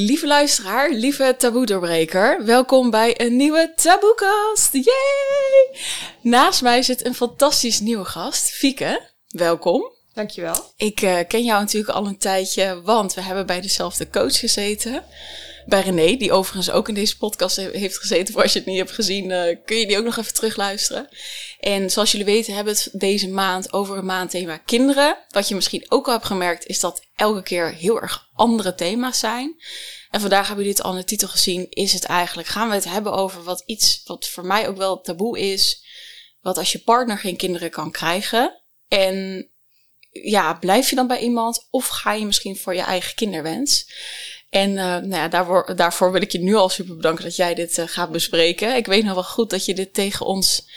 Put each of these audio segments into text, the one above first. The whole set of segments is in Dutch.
Lieve luisteraar, lieve taboe-doorbreker, welkom bij een nieuwe Taboekast. Yay! Naast mij zit een fantastisch nieuwe gast, Fieke. Welkom. Dankjewel. Ik uh, ken jou natuurlijk al een tijdje, want we hebben bij dezelfde coach gezeten. Bij René, die overigens ook in deze podcast heeft gezeten. Voor als je het niet hebt gezien, uh, kun je die ook nog even terugluisteren. En zoals jullie weten hebben we het deze maand over een maand thema kinderen. Wat je misschien ook al hebt gemerkt, is dat elke keer heel erg andere thema's zijn. En vandaag hebben jullie het al in de titel gezien. Is het eigenlijk, gaan we het hebben over wat iets wat voor mij ook wel taboe is. Wat als je partner geen kinderen kan krijgen. En ja, blijf je dan bij iemand of ga je misschien voor je eigen kinderwens? En uh, nou ja, daarvoor, daarvoor wil ik je nu al super bedanken dat jij dit uh, gaat bespreken. Ik weet nog wel goed dat je dit tegen ons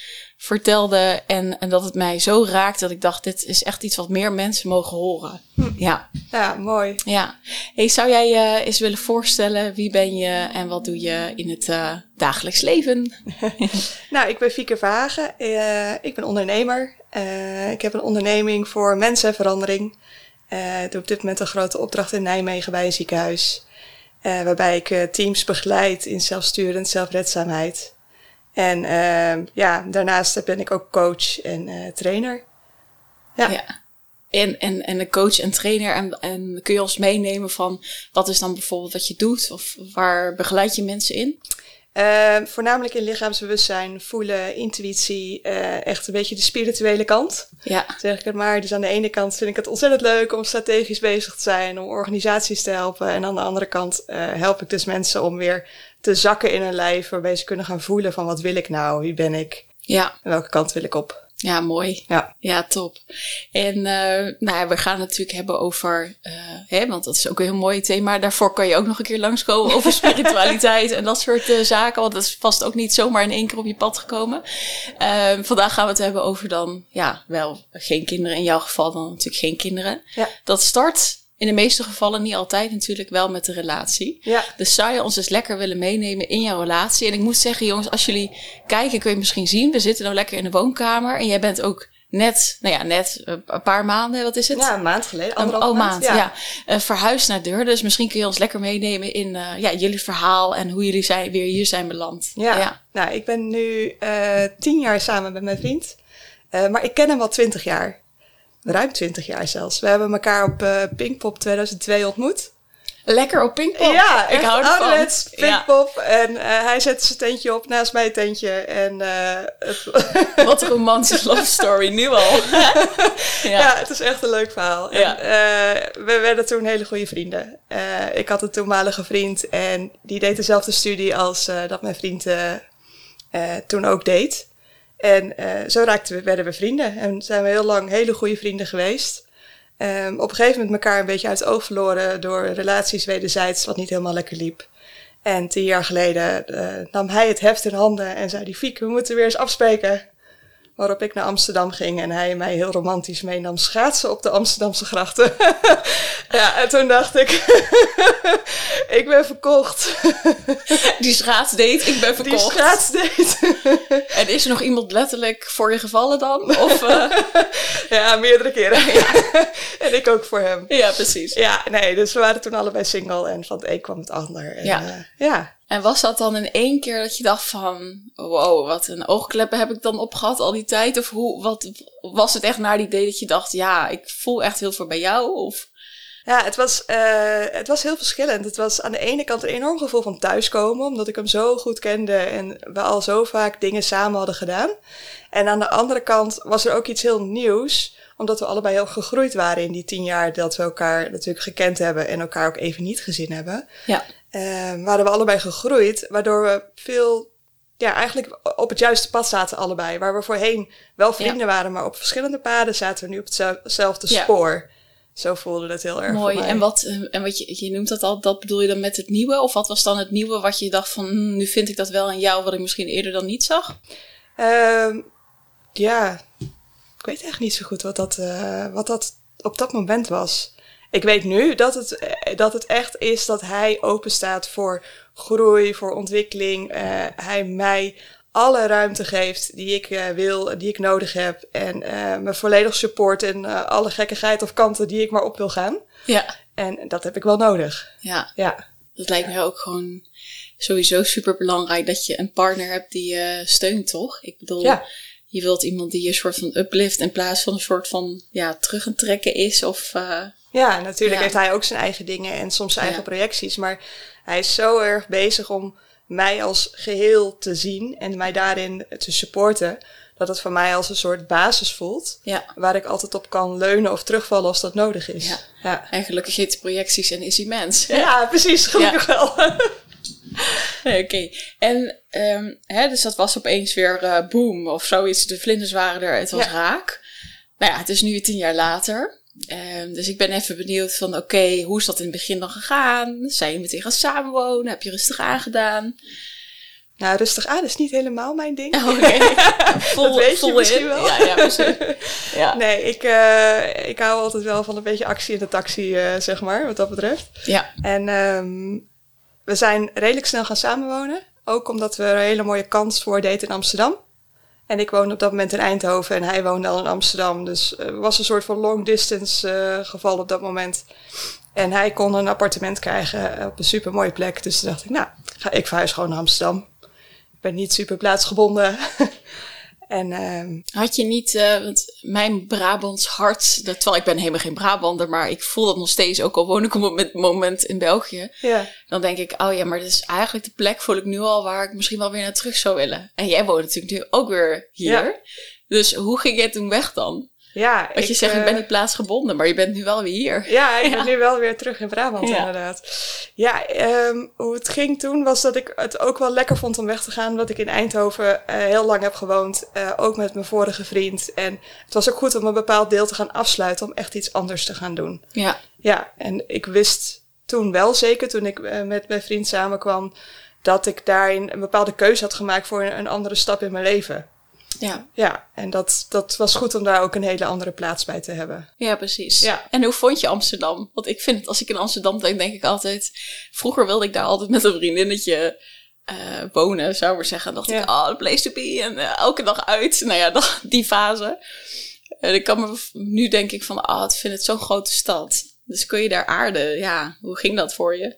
vertelde en, en dat het mij zo raakt dat ik dacht, dit is echt iets wat meer mensen mogen horen. Hm. Ja. Ja, mooi. Ja. Hey, zou jij je eens willen voorstellen, wie ben je en wat doe je in het uh, dagelijks leven? nou, ik ben Fieke Verhagen. Uh, ik ben ondernemer. Ik heb een onderneming voor mensenverandering. Ik doe op dit moment een grote opdracht in Nijmegen bij een ziekenhuis. waarbij ik teams begeleid in zelfsturend zelfredzaamheid. En uh, ja, daarnaast ben ik ook coach en uh, trainer. Ja. ja. En, en, en de coach en trainer. En, en kun je ons meenemen van wat is dan bijvoorbeeld wat je doet? Of waar begeleid je mensen in? Uh, voornamelijk in lichaamsbewustzijn, voelen, intuïtie, uh, echt een beetje de spirituele kant. Ja. Zeg ik het maar. Dus aan de ene kant vind ik het ontzettend leuk om strategisch bezig te zijn, om organisaties te helpen. En aan de andere kant uh, help ik dus mensen om weer te zakken in hun lijf, waarbij ze kunnen gaan voelen van wat wil ik nou, wie ben ik, ja. en welke kant wil ik op. Ja, mooi. Ja, ja top. En uh, nou ja, we gaan het natuurlijk hebben over, uh, hè, want dat is ook een heel mooi thema. Daarvoor kan je ook nog een keer langskomen over spiritualiteit en dat soort uh, zaken. Want dat is vast ook niet zomaar in één keer op je pad gekomen. vandaag gaan we het hebben over dan, ja, wel geen kinderen. In jouw geval dan natuurlijk geen kinderen. Ja. Dat start in de meeste gevallen niet altijd natuurlijk wel met de relatie. Ja. Dus zou je ons eens lekker willen meenemen in jouw relatie? En ik moet zeggen, jongens, als jullie kijken, kun je misschien zien. We zitten nou lekker in de woonkamer. En jij bent ook net, nou ja, net een paar maanden, wat is het? Ja, een maand geleden. Anderhalf oh, maand, ja. ja. Uh, verhuisd naar deur. Dus misschien kun je ons lekker meenemen in uh, ja, jullie verhaal en hoe jullie zijn, weer hier zijn beland. Ja, ja. nou, ik ben nu uh, tien jaar samen met mijn vriend. maar ik ken hem al twintig jaar ruim 20 jaar zelfs. We hebben elkaar op uh, Pinkpop 2002 ontmoet. Lekker op Pinkpop. Ja, ik hou ervan. Pinkpop. Ja. En uh, hij zette zijn tentje op naast mijn tentje. En, uh, het Wat een romantische love story, nu al. ja. ja. het is echt een leuk verhaal. Ja. En, we werden toen hele goede vrienden. ik had een toenmalige vriend en die deed dezelfde studie als dat mijn vriend toen ook deed. En uh, zo raakten we, werden we vrienden en zijn we heel lang hele goede vrienden geweest. Um, op een gegeven moment elkaar een beetje uit het oog verloren door relaties wederzijds wat niet helemaal lekker liep. En tien jaar geleden uh, nam hij het heft in handen en zei die Fiek, we moeten weer eens afspreken. Waarop ik naar Amsterdam ging en hij mij heel romantisch meenam schaatsen op de Amsterdamse grachten. ja, en toen dacht ik, ik ben verkocht. Die schaatsdate, ik ben verkocht. Die schaatsdate. en is er nog iemand letterlijk voor je gevallen dan? Of, uh... ja, meerdere keren. en ik ook voor hem. Ja, precies. Ja, nee, dus we waren toen allebei single en van het een kwam het ander. En, ja. Uh, ja. En was dat dan in één keer dat je dacht van, wow, wat een oogkleppen heb ik dan opgehad al die tijd? Of hoe, wat, was het echt naar die idee dat je dacht, ja, ik voel echt heel veel bij jou? Of... Ja, het was, uh, het was heel verschillend. Het was aan de ene kant een enorm gevoel van thuiskomen, omdat ik hem zo goed kende en we al zo vaak dingen samen hadden gedaan. En aan de andere kant was er ook iets heel nieuws, omdat we allebei heel gegroeid waren in die tien jaar dat we elkaar natuurlijk gekend hebben en elkaar ook even niet gezien hebben. Ja. Uh, waren we allebei gegroeid, waardoor we veel, ja, eigenlijk op het juiste pad zaten allebei. Waar we voorheen wel vrienden waren, maar op verschillende paden zaten we nu op hetzelfde spoor. Zo voelde het heel erg. Mooi. En wat, eh, en wat je, je noemt dat al, dat bedoel je dan met het nieuwe? Of wat was dan het nieuwe wat je dacht van, hm, nu vind ik dat wel in jou, wat ik misschien eerder dan niet zag? Uh, ja, ik weet echt niet zo goed wat dat, uh, wat dat op dat moment was. Ik weet nu dat het, eh, dat het echt is dat hij open staat voor groei, voor ontwikkeling. Uh, hij mij alle ruimte geeft die ik uh, wil, die ik nodig heb. En uh, me volledig support in alle gekkigheid of kanten die ik maar op wil gaan. Ja. En dat heb ik wel nodig. Ja. Ja. dat lijkt mij ook gewoon sowieso super belangrijk dat je een partner hebt die je steunt, toch? Ik bedoel, ja. je wilt iemand die je soort van uplift in plaats van een soort van ja, terug en trekken is. Of, ja, natuurlijk heeft hij ook zijn eigen dingen en soms zijn eigen projecties. Maar hij is zo erg bezig om mij als geheel te zien en mij daarin te supporten. Dat het voor mij als een soort basis voelt. Ja. Waar ik altijd op kan leunen of terugvallen als dat nodig is. Ja. En gelukkig heeft projecties en is immens. Ja, precies. Gelukkig wel. Oké. En um, hè, dus dat was opeens weer uh, boom of zoiets. De vlinders waren er, het was raak. Nou ja, het is nu tien jaar later. Um, dus ik ben even benieuwd van, oké, hoe is dat in het begin dan gegaan? Zijn je meteen gaan samenwonen? Heb je rustig aangedaan? Nou, rustig aan is niet helemaal mijn ding. Oh, okay. vol, dat weet je misschien wel. Ja, ja, precies. Ja. Nee, ik, uh, ik hou altijd wel van een beetje actie in de taxi, uh, zeg maar, wat dat betreft. Ja. En um, we zijn redelijk snel gaan samenwonen. Ook omdat we een hele mooie kans voor deden in Amsterdam. En ik woonde op dat moment in Eindhoven en hij woonde al in Amsterdam. Dus het was een soort van long distance uh, geval op dat moment. En hij kon een appartement krijgen op een super mooie plek. Dus toen dacht ik, nou, ga ik verhuis gewoon naar Amsterdam. Ik ben niet super plaatsgebonden. En, uh, Had je niet, uh, want mijn Brabants hart, dat, terwijl ik ben helemaal geen Brabander, maar ik voel dat nog steeds, ook al woon ik op het moment in België. Ja. Dan denk ik, oh ja, maar dit is eigenlijk de plek, voel ik nu al, waar ik misschien wel weer naar terug zou willen. En jij woont natuurlijk nu ook weer hier. Ja. Dus hoe ging jij toen weg dan? Ja, Wat je zegt, ik ben niet plaatsgebonden, maar je bent nu wel weer hier. Ja, ik ben nu wel weer terug in Brabant, inderdaad. Ja, um, hoe het ging toen was dat ik het ook wel lekker vond om weg te gaan. Omdat ik in Eindhoven uh, heel lang heb gewoond, uh, ook met mijn vorige vriend. En het was ook goed om een bepaald deel te gaan afsluiten, om echt iets anders te gaan doen. Ja. Ja, en ik wist toen wel zeker, toen ik uh, met mijn vriend samenkwam, dat ik daarin een bepaalde keuze had gemaakt voor een, een andere stap in mijn leven. Ja. Ja, en dat, dat was goed om daar ook een hele andere plaats bij te hebben. Ja, precies. Ja. En hoe vond je Amsterdam? Want ik vind het, als ik in Amsterdam denk, denk ik altijd... Vroeger wilde ik daar altijd met een vriendinnetje uh, wonen, zou ik maar zeggen. dacht ja. ik, oh, the place to be. En uh, elke dag uit. Nou ja, die fase. En ik kan me, nu denk ik van, ah, oh, ik vind het zo'n grote stad. Dus kun je daar aarden? Ja, hoe ging dat voor je?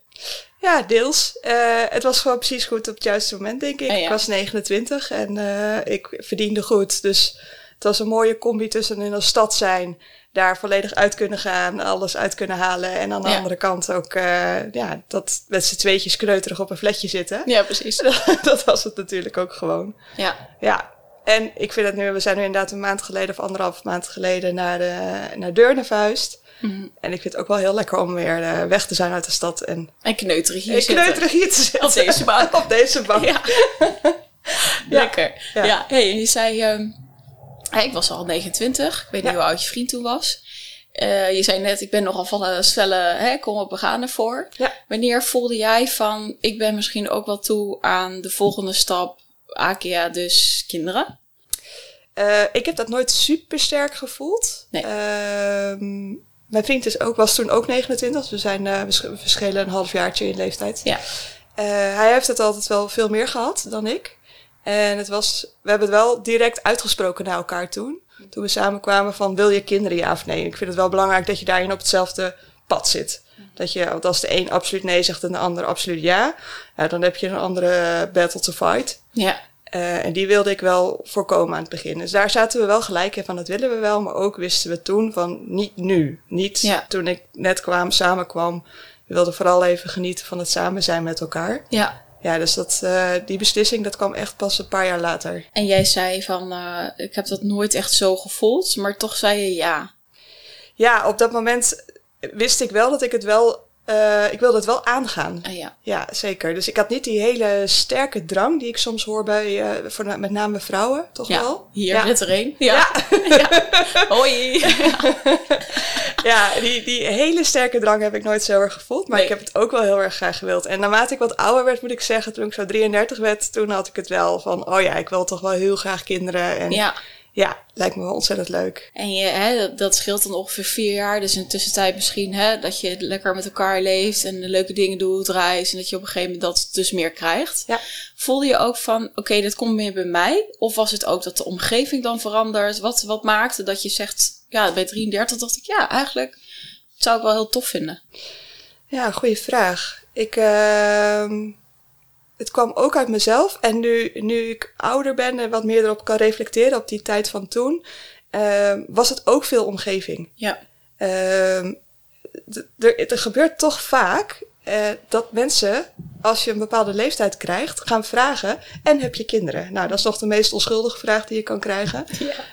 Ja, deels. Uh, het was gewoon precies goed op het juiste moment, denk ik. Oh, ja. Ik was 29 en uh, ik verdiende goed. Dus het was een mooie combi tussen in een stad zijn, daar volledig uit kunnen gaan, alles uit kunnen halen. En aan de ja. andere kant ook, uh, ja, dat met z'n tweetjes kneuterig op een flatje zitten. Ja, precies. dat was het natuurlijk ook gewoon. Ja. Ja. En ik vind het nu, we zijn nu inderdaad een maand geleden of anderhalf maand geleden naar, de, naar Deurne. Mm. En ik vind het ook wel heel lekker om weer uh, weg te zijn uit de stad. En, en kneuterig hier en kneuterig hier te zitten. Op deze bank. Op deze bank. Ja. lekker. Ja. ja. Hey, je zei, um, hey, ik was al 29. Ik weet niet hoe oud je vriend toen was. Uh, je zei net, ik ben nogal van een stelle, hè, kom op, we gaan ervoor. Ja. Wanneer voelde jij van, ik ben misschien ook wel toe aan de volgende stap, Akia, dus kinderen? Uh, ik heb dat nooit super sterk gevoeld. Nee. Uh, mijn vriend is ook, was toen ook 29. Dus we, zijn, uh, we verschillen een halfjaartje in leeftijd. Ja. Uh, hij heeft het altijd wel veel meer gehad dan ik. En het was, we hebben het wel direct uitgesproken naar elkaar toen. Toen we samenkwamen van wil je kinderen ja of nee. Ik vind het wel belangrijk dat je daarin op hetzelfde pad zit. Dat je, want als de een absoluut nee zegt en de ander absoluut ja, ja dan heb je een andere battle to fight. Ja. Uh, en die wilde ik wel voorkomen aan het begin. Dus daar zaten we wel gelijk in van dat willen we wel. Maar ook wisten we toen van niet nu. Niet ja. toen ik net kwam, samenkwam. We wilden vooral even genieten van het samen zijn met elkaar. Ja. Ja, dus dat, uh, die beslissing dat kwam echt pas een paar jaar later. En jij zei van, uh, ik heb dat nooit echt zo gevoeld, maar toch zei je ja. Ja, op dat moment wist ik wel dat ik het wel uh, ik wilde het wel aangaan. Ah, ja. ja, zeker. Dus ik had niet die hele sterke drang die ik soms hoor bij uh, voor, met name vrouwen, toch ja, wel? Hier ja. net er een. Ja. ja. Hoi. ja, die, die hele sterke drang heb ik nooit zo erg gevoeld. Maar nee. ik heb het ook wel heel erg graag gewild. En naarmate ik wat ouder werd, moet ik zeggen, toen ik zo 33 werd, toen had ik het wel van, oh ja, ik wil toch wel heel graag kinderen. En ja ja, lijkt me wel ontzettend leuk. En je, hè, dat, scheelt dan ongeveer vier jaar. Dus in de tussentijd misschien hè, dat je lekker met elkaar leeft en leuke dingen doet, reist. En dat je op een gegeven moment dat dus meer krijgt. Ja. Voelde je ook van, oké, okay, dat komt meer bij mij? Of was het ook dat de omgeving dan verandert? Wat, wat maakte dat je zegt, ja, bij 33 dacht ik, ja, eigenlijk zou ik wel heel tof vinden. Ja, goede vraag. Ik, ehm, het kwam ook uit mezelf. En nu, nu ik ouder ben en wat meer erop kan reflecteren op die tijd van toen, ehm, was het ook veel omgeving. Ja. Ehm, er gebeurt toch vaak uh, dat mensen, als je een bepaalde leeftijd krijgt, gaan vragen: En heb je kinderen? Nou, dat is toch de meest onschuldige vraag die je kan krijgen.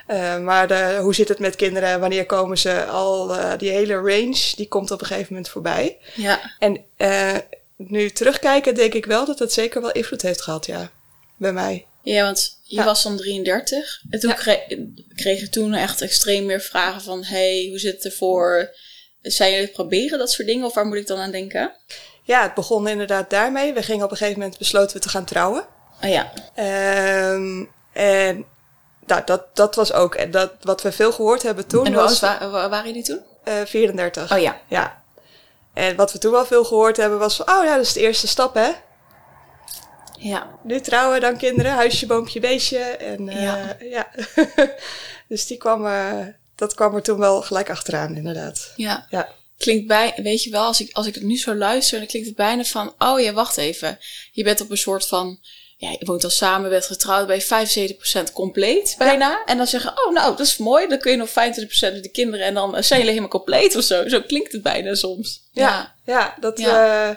Ja. Uh, maar de, hoe zit het met kinderen? Wanneer komen ze al? Uh, die hele range, die komt op een gegeven moment voorbij. Ja. En nu terugkijken, denk ik wel dat het zeker wel invloed heeft gehad, ja. Bij mij. Ja, want je was dan 33. En toen ja. kreeg, kreeg je toen echt extreem meer vragen van: Hey, hoe zit het ervoor? Zijn jullie het proberen, dat soort dingen? Of waar moet ik dan aan denken? Ja, het begon inderdaad daarmee. We gingen op een gegeven moment besloten we te gaan trouwen. Oh ja. Um, en nou, dat, dat was ook dat, wat we veel gehoord hebben toen. En hoe was, wa waren jullie toen? Uh, 34. Oh ja. Ja. En wat we toen wel veel gehoord hebben was van, oh ja, dat is de eerste stap hè. Ja. Nu trouwen, dan kinderen, huisje, boompje, beestje. En uh, ja. ja. dus die kwam, uh, dat kwam er toen wel gelijk achteraan, inderdaad. Ja. ja. Klinkt bij, weet je wel, als ik, als ik het nu zo luister, dan klinkt het bijna van, oh ja, wacht even. Je bent op een soort van, ja, je woont al samen, bent getrouwd, ben je 75% compleet bijna. Ja. En dan zeggen, oh nou, dat is mooi, dan kun je nog 25% met de kinderen en dan zijn jullie helemaal compleet of zo. Zo klinkt het bijna soms. Ja, ja, ja dat, ja. Uh,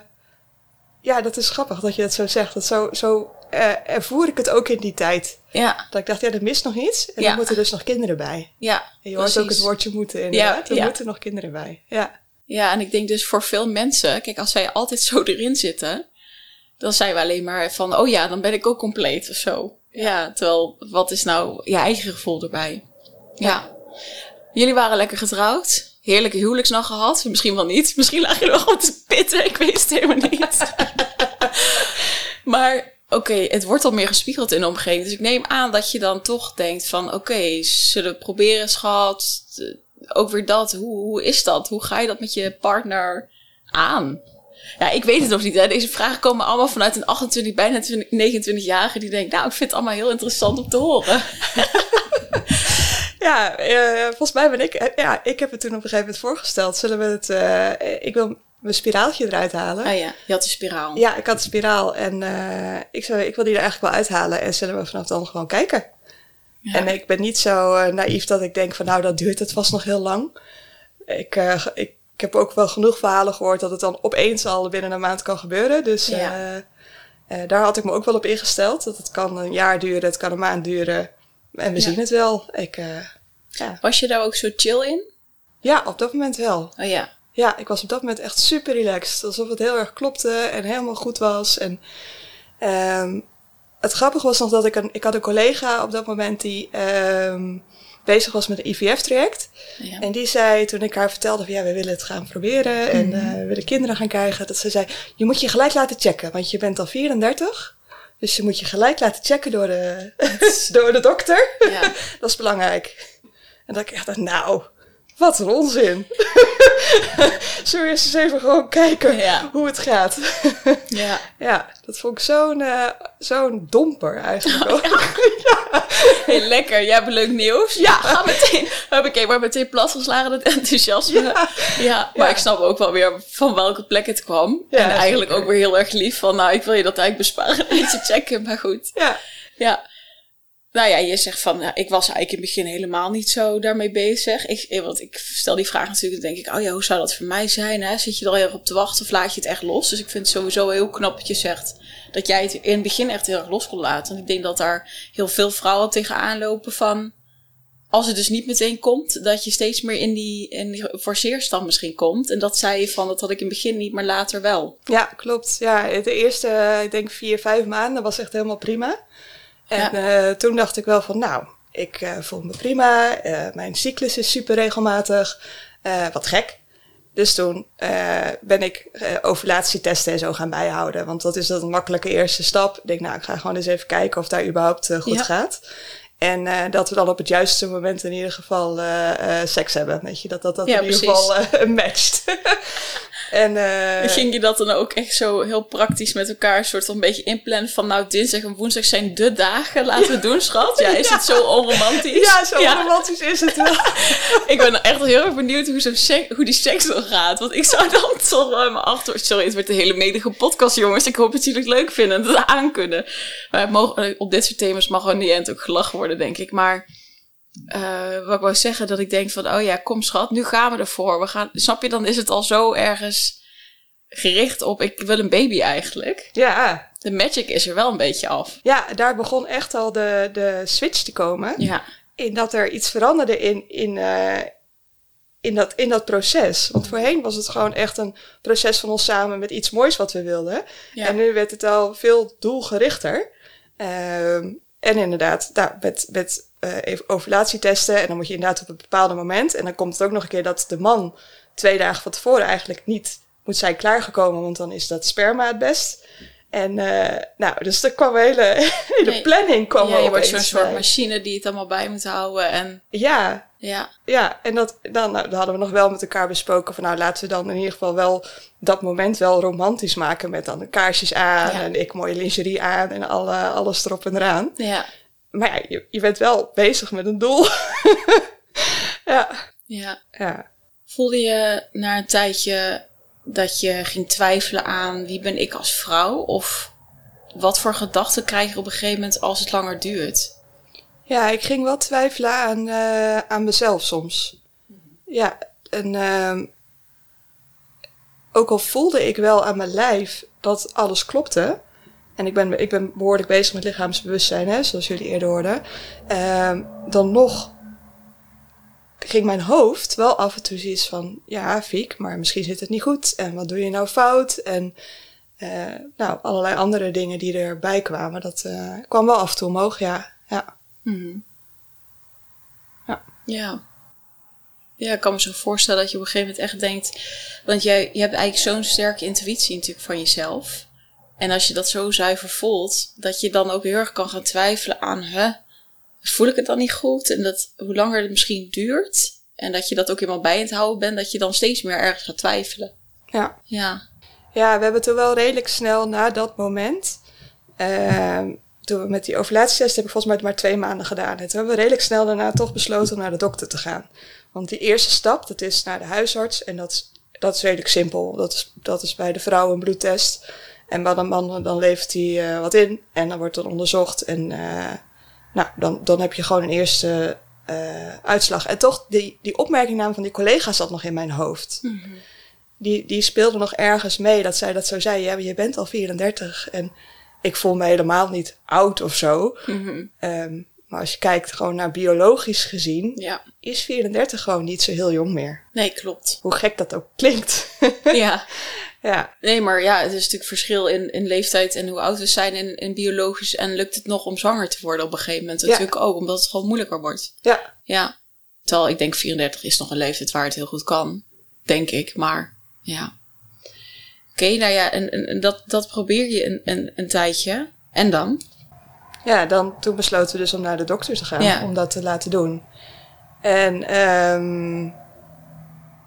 ja, dat is grappig dat je dat zo zegt. Dat zo, zo uh, ervoer ik het ook in die tijd. Ja. Dat ik dacht, ja, er mist nog iets. En er moeten dus nog kinderen bij. Ja, en je hoort ook het woordje moeten inderdaad. Ja, er moeten nog kinderen bij. Ja. Ja, en ik denk dus voor veel mensen, kijk, als wij altijd zo erin zitten, dan zijn we alleen maar van, oh ja, dan ben ik ook compleet of zo. Ja, terwijl, wat is nou je eigen gevoel erbij? Ja. Jullie waren lekker getrouwd. Heerlijke huwelijksnacht gehad. Misschien wel niet. Misschien lagen jullie wel gewoon te pitten. Ik weet het helemaal niet. maar oké, het wordt al meer gespiegeld in de omgeving. Dus ik neem aan dat je dan toch denkt van... oké, okay, zullen we proberen, schat? Ook weer dat. Hoe, hoe is dat? Hoe ga je dat met je partner aan? Ja, ik weet het nog niet. Hè. Deze vragen komen allemaal vanuit een 28, bijna 29-jarige... die denkt, nou, ik vind het allemaal heel interessant om te horen. ja, uh, volgens mij ben ik... Ja, ik heb het toen op een gegeven moment voorgesteld. Zullen we het... Uh, ik wil mijn spiraaltje eruit halen. Ah ja, je had de spiraal. Ja, ik had de spiraal. En uh, ik, zei, ik wil die er eigenlijk wel uithalen. En zullen we vanaf dan gewoon kijken. Ja. En ik ben niet zo naïef dat ik denk van nou, dat duurt het vast nog heel lang. Ik, ik, ik heb ook wel genoeg verhalen gehoord dat het dan opeens al binnen een maand kan gebeuren. Dus ja. daar had ik me ook wel op ingesteld. Dat het kan een jaar duren, het kan een maand duren. En we ja. zien het wel. Ik, ja. Was je daar ook zo chill in? Ja, op dat moment wel. Oh ja. Ja, ik was op dat moment echt super relaxed. Alsof het heel erg klopte en helemaal goed was. En um, het grappige was nog dat ik een, ik had een collega op dat moment die um, bezig was met een IVF-traject. Ja. En die zei, toen ik haar vertelde van ja, we willen het gaan proberen en mm -hmm. uh, we willen kinderen gaan krijgen, dat ze zei, je moet je gelijk laten checken, want je bent al 34. Dus je moet je gelijk laten checken door de, door de dokter. Ja. dat is belangrijk. En dat ik echt dacht, nou, wat een onzin. Zullen we eerst eens even gewoon kijken ja. hoe het gaat? ja. ja, dat vond ik zo'n uh, zo'n domper eigenlijk ook. ja. Heel lekker. Jij hebt leuk nieuws. Ja. Ga meteen. Heb ik maar meteen platgeslagen het enthousiasme. Ja. maar ik snap ook wel weer van welke plek het kwam. en eigenlijk ook weer heel erg lief van, nou, ik wil je dat eigenlijk besparen. Beetje checken, maar goed. Ja. Ja. Nou ja, je zegt van, nou, ik was eigenlijk in het begin helemaal niet zo daarmee bezig. Ik, want ik stel die vraag natuurlijk, dan denk ik, oh ja, hoe zou dat voor mij zijn? Hè? Zit je er al heel erg op te wachten of laat je het echt los? Dus ik vind het sowieso heel knap dat je zegt dat jij het in het begin echt heel erg los kon laten. Want ik denk dat daar heel veel vrouwen tegenaan lopen van, als het dus niet meteen komt, dat je steeds meer in die, in die forceerstand misschien komt. En dat zei je van, dat had ik in het begin niet, maar later wel. Ja, klopt. Ja, de eerste, ik denk vier, vijf maanden was echt helemaal prima. En ja. uh, toen dacht ik wel van, nou, ik uh, voel me prima. Uh, mijn cyclus is super regelmatig. wat gek. Dus toen ben ik ovulatietesten en zo gaan bijhouden. Want dat is dat een makkelijke eerste stap. Ik denk, nou, ik ga gewoon eens even kijken of daar überhaupt goed ja. gaat. En uh, dat we dan op het juiste moment in ieder geval uh, uh, seks hebben. Weet je, dat dat, dat ja, in ieder geval matcht. En, uh, Ging je dat dan ook echt zo heel praktisch met elkaar een soort van een beetje inplannen van nou dinsdag en woensdag zijn de dagen, laten we doen schat? Ja, is het zo onromantisch? Ja, zo onromantisch is het wel. ik ben echt heel erg benieuwd hoe, hoe die seks dan gaat, want ik zou dan toch in mijn achter... Sorry, het wordt een hele medige podcast jongens, ik hoop dat jullie het leuk vinden en dat aankunnen. Maar mogen, op dit soort thema's mag gewoon end ook gelachen worden, denk ik. Maar uh, wat ik wou zeggen, dat ik denk van, oh ja, kom schat, nu gaan we ervoor. We gaan, snap je, dan is het al zo ergens gericht op, ik wil een baby eigenlijk. Ja. De magic is er wel een beetje af. Ja, daar begon echt al de, de switch te komen. Ja. In dat er iets veranderde in, in, uh, in, dat, in dat proces. Want voorheen was het gewoon echt een proces van ons samen met iets moois wat we wilden. Ja. En nu werd het al veel doelgerichter. Uh, en inderdaad, nou, met, met uh, ovulatietesten. En dan moet je inderdaad op een bepaald moment. En dan komt het ook nog een keer dat de man twee dagen van tevoren eigenlijk niet moet zijn klaargekomen. Want dan is dat sperma het best. En uh, nou, dus er kwam een hele, hele planning. Kwam ja, je wordt zo'n soort machine die het allemaal bij moet houden. En... Ja. Ja. Ja, en dat, dan, nou, dan hadden we nog wel met elkaar besproken van nou laten we dan in ieder geval wel dat moment wel romantisch maken met dan de kaarsjes aan en ik mooie lingerie aan en alle, alles erop en eraan. Ja. Maar ja, je, je bent wel bezig met een doel. ja. ja. Ja. Voelde je na een tijdje dat je ging twijfelen aan wie ben ik als vrouw? Of wat voor gedachten krijg je op een gegeven moment als het langer duurt? Ja, ik ging wel twijfelen aan, uh, aan mezelf soms. Ja, en uh, ook al voelde ik wel aan mijn lijf dat alles klopte. En ik ben, ik ben behoorlijk bezig met lichaamsbewustzijn, hè, zoals jullie eerder hoorden. Uh, dan nog ging mijn hoofd wel af en toe zoiets van... Ja, Fiek, maar misschien zit het niet goed. En wat doe je nou fout? En uh, nou, allerlei andere dingen die erbij kwamen. Dat uh, kwam wel af en toe omhoog, ja. Ja. Mm ja. ja. Ja, ik kan me zo voorstellen dat je op een gegeven moment echt denkt... Want jij, je hebt eigenlijk zo'n sterke intuïtie natuurlijk van jezelf. En als je dat zo zuiver voelt, dat je dan ook heel erg kan gaan twijfelen aan... Hè, voel ik het dan niet goed? En dat hoe langer het misschien duurt... En dat je dat ook helemaal bij het houden bent, dat je dan steeds meer ergens gaat twijfelen. Ja. Ja. Ja, we hebben toen wel redelijk snel na dat moment. Uh, toen we met die ovulatietest heb ik volgens mij maar twee maanden gedaan. En toen hebben we redelijk snel daarna toch besloten om naar de dokter te gaan. Want die eerste stap, dat is naar de huisarts. En dat is, dat is redelijk simpel. Dat is, dat is bij de vrouw een bloedtest. En bij de man, dan levert hij uh, wat in. En dan wordt er onderzocht. En uh, nou, dan, dan heb je gewoon een eerste uh, uitslag. En toch, die, die opmerkingnaam van die collega zat nog in mijn hoofd. Mm -hmm. Die, die speelde nog ergens mee dat zij dat zo zei. Ja, je bent al 34 en ik voel me helemaal niet oud of zo. Mm -hmm. um, maar als je kijkt gewoon naar biologisch gezien, ja. is 34 gewoon niet zo heel jong meer. Nee, klopt. Hoe gek dat ook klinkt. ja. ja. Nee, maar ja, het is natuurlijk verschil in, in leeftijd en hoe oud we zijn in, in biologisch. En lukt het nog om zwanger te worden op een gegeven moment? Natuurlijk ook, omdat het gewoon moeilijker wordt. Ja. Ja. Terwijl ik denk 34 is nog een leeftijd waar het heel goed kan. Denk ik, maar ja. Oké, okay, nou ja, en, en, dat, dat probeer je een, een, een tijdje. En dan? Ja, dan, toen besloten we dus om naar de dokter te gaan, ja. om dat te laten doen. En um,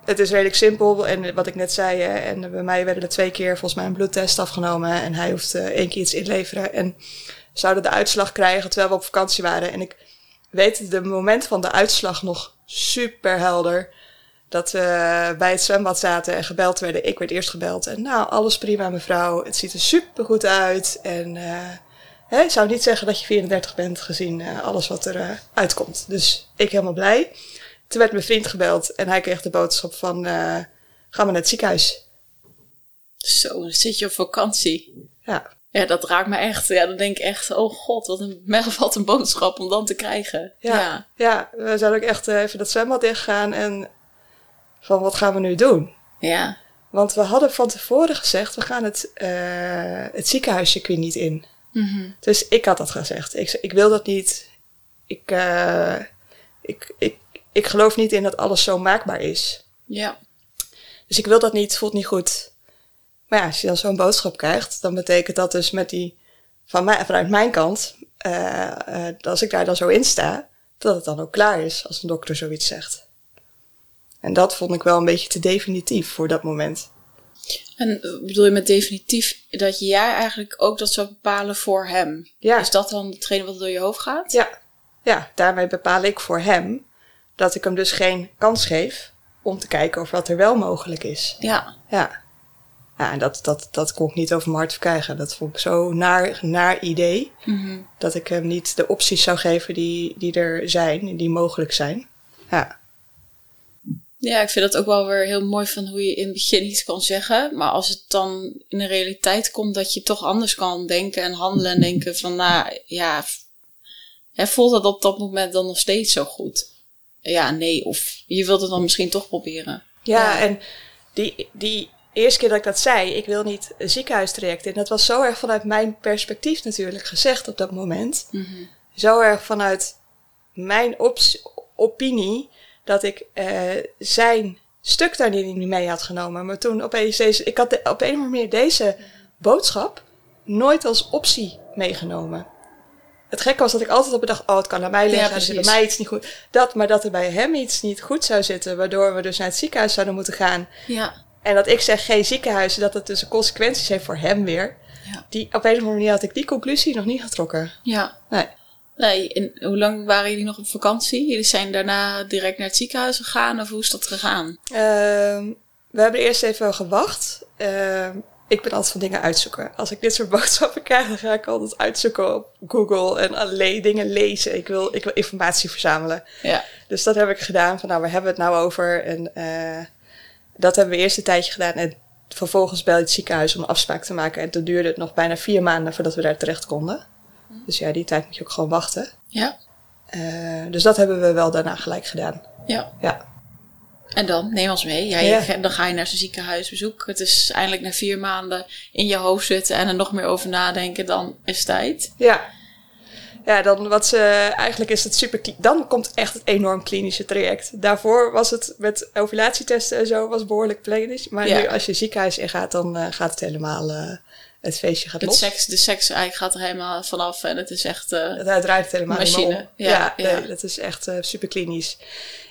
het is redelijk simpel. En wat ik net zei, en bij mij werden er twee keer volgens mij een bloedtest afgenomen. En hij hoeft één keer iets inleveren. En zouden de uitslag krijgen terwijl we op vakantie waren. En ik weet de moment van de uitslag nog super helder. Dat we bij het zwembad zaten en gebeld werden. Ik werd eerst gebeld. En nou, alles prima mevrouw. Het ziet er super goed uit. En uh, hè, ik zou niet zeggen dat je 34 bent gezien uh, alles wat er uh, uitkomt. Dus ik helemaal blij. Toen werd mijn vriend gebeld en hij kreeg de boodschap van... Uh, gaan we naar het ziekenhuis. Zo, dan zit je op vakantie. Ja. Ja, dat raakt me echt. Ja, dan denk ik echt, oh god, wat een, wat een boodschap om dan te krijgen. Ja, ja. ja we zijn ook echt even dat zwembad ingegaan en van wat gaan we nu doen? Ja. Want we hadden van tevoren gezegd, we gaan het, uh, het ziekenhuiscircuit niet in. Mm -hmm. Dus ik had dat gezegd. Ik, ik wil dat niet. Ik, uh, ik, ik, ik geloof niet in dat alles zo maakbaar is. Ja. Dus ik wil dat niet, voelt niet goed. Maar ja, als je dan zo'n boodschap krijgt, dan betekent dat dus met die, van mij, vanuit mijn kant, uh, uh, als ik daar dan zo in sta, dat het dan ook klaar is als een dokter zoiets zegt. En dat vond ik wel een beetje te definitief voor dat moment. En bedoel je met definitief dat jij eigenlijk ook dat zou bepalen voor hem? Ja. Is dat dan hetgene wat door je hoofd gaat? Ja. Ja, daarmee bepaal ik voor hem dat ik hem dus geen kans geef om te kijken of wat er wel mogelijk is. Ja. Ja. Ja, en dat, dat, dat kon ik niet over mijn hart verkrijgen. Dat vond ik zo naar, naar idee. Dat ik hem niet de opties zou geven die, die er zijn en die mogelijk zijn. Ja. Ja, ik vind dat ook wel weer heel mooi van hoe je in het begin iets kan zeggen. Maar als het dan in de realiteit komt dat je toch anders kan denken en handelen en denken van, nou ja, hè, voelt dat op dat moment dan nog steeds zo goed? Ja, nee. Of je wilt het dan misschien toch proberen. Ja, en die, die eerste keer dat ik dat zei, ik wil niet een ziekenhuistraject in. Dat was zo erg vanuit mijn perspectief natuurlijk gezegd op dat moment. Zo erg vanuit mijn opinie dat ik eh, zijn stuk daar niet mee had genomen. Maar toen opeens deze, ik had de- op een of andere manier deze boodschap nooit als optie meegenomen. Het gekke was dat ik altijd op bedacht, oh, het kan aan mij liggen, Ja, er zit bij mij iets niet goed. Dat, maar dat er bij hem iets niet goed zou zitten, waardoor we dus naar het ziekenhuis zouden moeten gaan. Ja. En dat ik zeg geen ziekenhuis, dat het dus consequenties heeft voor hem weer. Ja. Die, op een of andere manier had ik die conclusie nog niet getrokken. Ja. Nee. Nee, en hoe lang waren jullie nog op vakantie? Jullie zijn daarna direct naar het ziekenhuis gegaan of hoe is dat gegaan? Ehm, we hebben eerst even gewacht. Ehm, ik ben altijd van dingen uitzoeken. Als ik dit soort boodschappen krijg, dan ga ik altijd uitzoeken op Google en allerlei dingen lezen. Ik wil, ik wil informatie verzamelen. Ja. Dus dat heb ik gedaan. Van nou, waar hebben we het nou over? En eh, dat hebben we eerst een tijdje gedaan. En vervolgens bel je het ziekenhuis om een afspraak te maken. En toen duurde het nog bijna vier maanden voordat we daar terecht konden. Dus ja, die tijd moet je ook gewoon wachten. Ja. Eh, dus dat hebben we wel daarna gelijk gedaan. Ja. Ja. En dan, neem ons mee. Ja, Ja. dan ga je naar zijn ziekenhuisbezoek. Het is eindelijk na vier maanden in je hoofd zitten en er nog meer over nadenken. Dan is tijd. Ja. Ja, dan wat ze eigenlijk is het super. Dan komt echt het enorm klinische traject. Daarvoor was het met ovulatietesten en zo was behoorlijk klinisch. Maar Ja. nu als je ziekenhuis ingaat, dan eh, gaat het helemaal. eh, het feestje gaat Het los. seks, de seks eigenlijk gaat er helemaal vanaf en het is echt... eh, Het draait helemaal Machine, om. ja, Ja, nee, dat is echt super klinisch.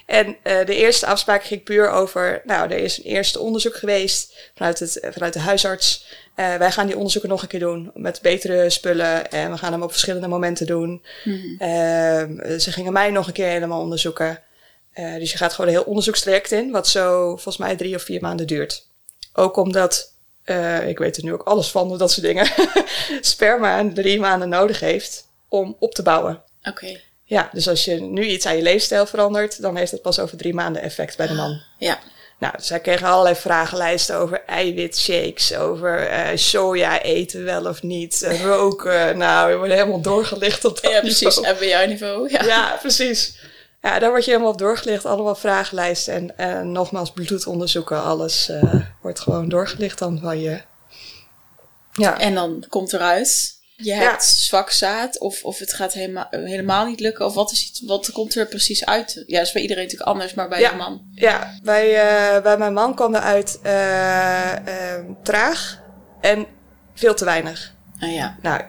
En eh, de eerste afspraak ging puur over, nou, er is een eerste onderzoek geweest vanuit, het, vanuit de huisarts. Eh, wij gaan die onderzoeken nog een keer doen met betere spullen en we gaan hem op verschillende momenten doen. Ehm, ze gingen mij nog een keer helemaal onderzoeken. Eh, dus je gaat gewoon een heel onderzoekstraject in, wat zo volgens mij drie of vier maanden duurt. Ook omdat, ik weet er nu ook alles van, dat soort dingen, sperma drie maanden nodig heeft om op te bouwen. Oké. Ja, dus als je nu iets aan je leefstijl verandert, dan heeft dat pas over drie maanden effect bij de man. Ja. Nou, dus zij kregen allerlei vragenlijsten over eiwitshakes, over eh, soja eten wel of niet, eh, roken. Nou, we worden helemaal doorgelicht op dat ja, precies. niveau. En bij jouw niveau. Ja. Ja, precies. Ja, daar word je helemaal op doorgelicht. Allemaal vragenlijsten en eh, nogmaals bloedonderzoeken. Alles wordt gewoon doorgelicht dan van je. Ja, En dan komt eruit. Je Ja. hebt zwak zaad of, of het gaat helemaal, helemaal niet lukken. Of wat, is, het- wat komt er precies uit? Ja, dat is bij iedereen natuurlijk anders, maar bij Ja. je man. ja bij, eh, bij mijn man kwam eruit eh, eh, traag en veel te weinig. Ah ja. Nou,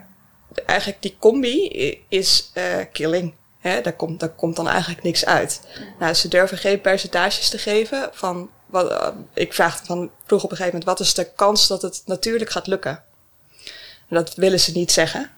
eigenlijk die combi is killing. Hè? Daar, komt, daar komt dan eigenlijk niks uit. Nou, ze durven geen percentages te geven. Van wat, ik vraag van, vroeg op een gegeven moment, wat is de kans dat het natuurlijk gaat lukken? Dat willen ze niet zeggen.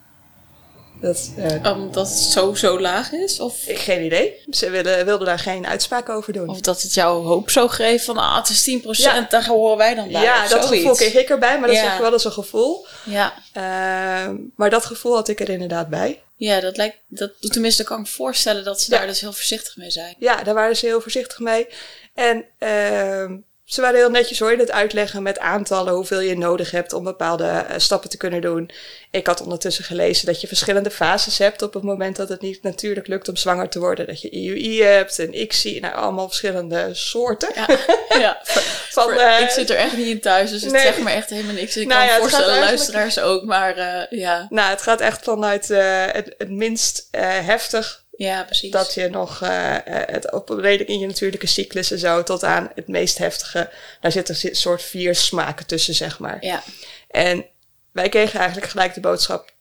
Dat, eh, Omdat het zo, zo laag is? Of, geen idee. Ze willen, wilden daar geen uitspraak over doen. of dat het jouw hoop zo geeft van, ah, het is 10%, Ja. daar horen wij dan bij. ja, dat zoiets. gevoel kreeg ik erbij, maar dat Ja. zeg ik wel als een gevoel. Ja. Ehm, maar dat gevoel had ik er inderdaad bij. Ja, dat lijkt, dat, tenminste kan ik me voorstellen dat ze Ja. daar dus heel voorzichtig mee zijn. Ja, daar waren ze heel voorzichtig mee. En ehm, ze waren heel netjes hoor in het uitleggen met aantallen hoeveel je nodig hebt om bepaalde eh, stappen te kunnen doen. Ik had ondertussen gelezen dat je verschillende fases hebt op het moment dat het niet natuurlijk lukt om zwanger te worden. Dat je IUI hebt en ICSI, nou allemaal verschillende soorten. Ja, ja. Voor- Van, voor- eh, ik zit er echt niet in thuis, dus het nee. zegt me echt helemaal niks. Ik Nou kan ja, me het gaat voorstellen, luisteraars ook, maar eh, ja. Nou, het gaat echt vanuit het, het minst heftig Ja, precies. dat je nog eh, eh, het op redelijk in je natuurlijke cyclus en zo tot aan het meest heftige. Daar zit een soort vier smaken tussen, zeg maar. Ja, En wij kregen eigenlijk gelijk de boodschap: